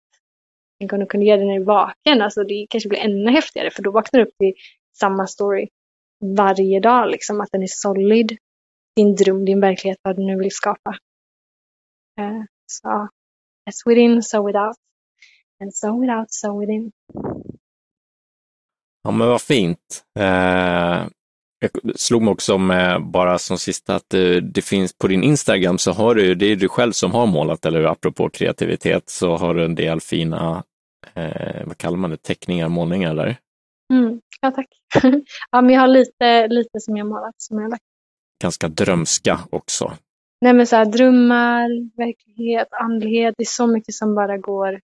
tänk om du kunde göra det när du är vaken. Alltså det kanske blir ännu häftigare för då vaknar du upp till samma story varje dag liksom. Att den är solid. Din dröm, din verklighet, vad du nu vill skapa. Uh, så as within, so without. And so without, so within. Ja, men vad fint. Eh, jag slog mig också med, bara som sista, att det, det, finns på din Instagram så har du, det är du själv som har målat, eller? Apropå kreativitet, så har du en del fina, eh, vad kallar man det, teckningar, målningar där. Mm, ja, tack. ja, men jag har lite, lite som jag målat, som jag lagt. Ganska drömska också. Nej, men så här, drömmar, verklighet, andlighet, det är så mycket som bara går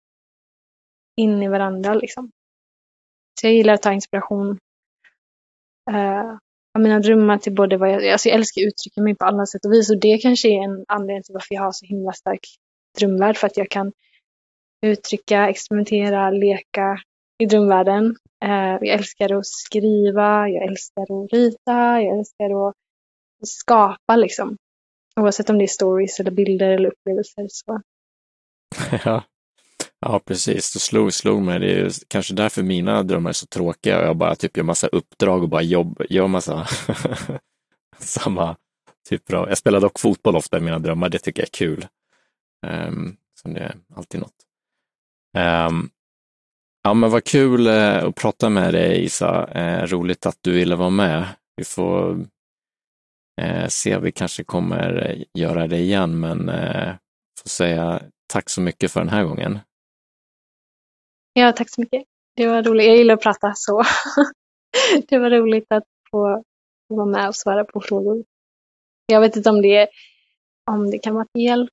in i varandra liksom. Så jag gillar att ta inspiration uh, av mina drömmar till både vad jag, alltså jag älskar att uttrycka mig på alla sätt och vis och det kanske är en anledning till varför jag har så himla stark drömvärld för att jag kan uttrycka, experimentera, leka i drömvärlden. Uh, jag älskar att skriva, jag älskar att rita, jag älskar att skapa liksom. Oavsett om det är stories eller bilder eller upplevelser. Så. Ja. Ja, precis. Det slog, slog mig. Det är kanske därför mina drömmar är så tråkiga. Jag bara typ gör massa uppdrag och bara jobb, gör massa samma typer av... Jag spelar dock fotboll ofta i mina drömmar. Det tycker jag är kul. Um, så det är alltid något. Um, ja, men vad kul uh, att prata med dig Isa. Uh, roligt att du ville vara med. Vi får uh, se, vi kanske kommer göra det igen, men får säga tack så mycket för den här gången. Ja, tack så mycket. Det var roligt. Jag gillar att prata så. det var roligt att få vara med och svara på frågor. Jag vet inte om det, om det kan vara till hjälp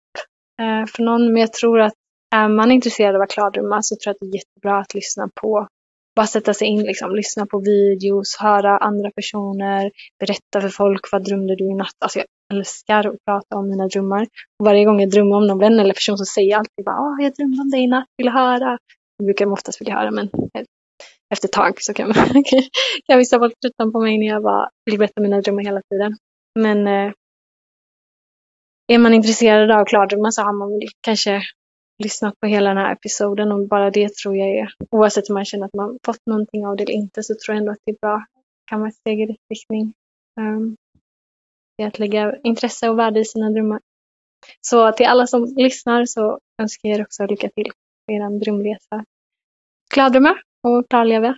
eh, för någon, men jag tror att är man intresserad av att klardrömma så tror jag att det är jättebra att lyssna på, bara sätta sig in, liksom, lyssna på videos, höra andra personer, berätta för folk vad drömde du i natt. Alltså jag älskar att prata om mina drömmar. Och varje gång jag drömmer om någon vän eller person så säger jag alltid bara, jag drömde om dig i natt, vill höra? Det brukar de oftast vilja höra, men eh, efter ett tag så kan, kan vissa vara trötta på mig när jag bara vill berätta mina drömmar hela tiden. Men eh, är man intresserad av klardrömmar så har man väl kanske lyssnat på hela den här episoden och bara det tror jag är, oavsett om man känner att man fått någonting av det eller inte, så tror jag ändå att det är bra. kan vara ett steg i rätt riktning. Um, det är att lägga intresse och värde i sina drömmar. Så till alla som lyssnar så önskar jag er också lycka till eran er drömresa. Glad och klarleva!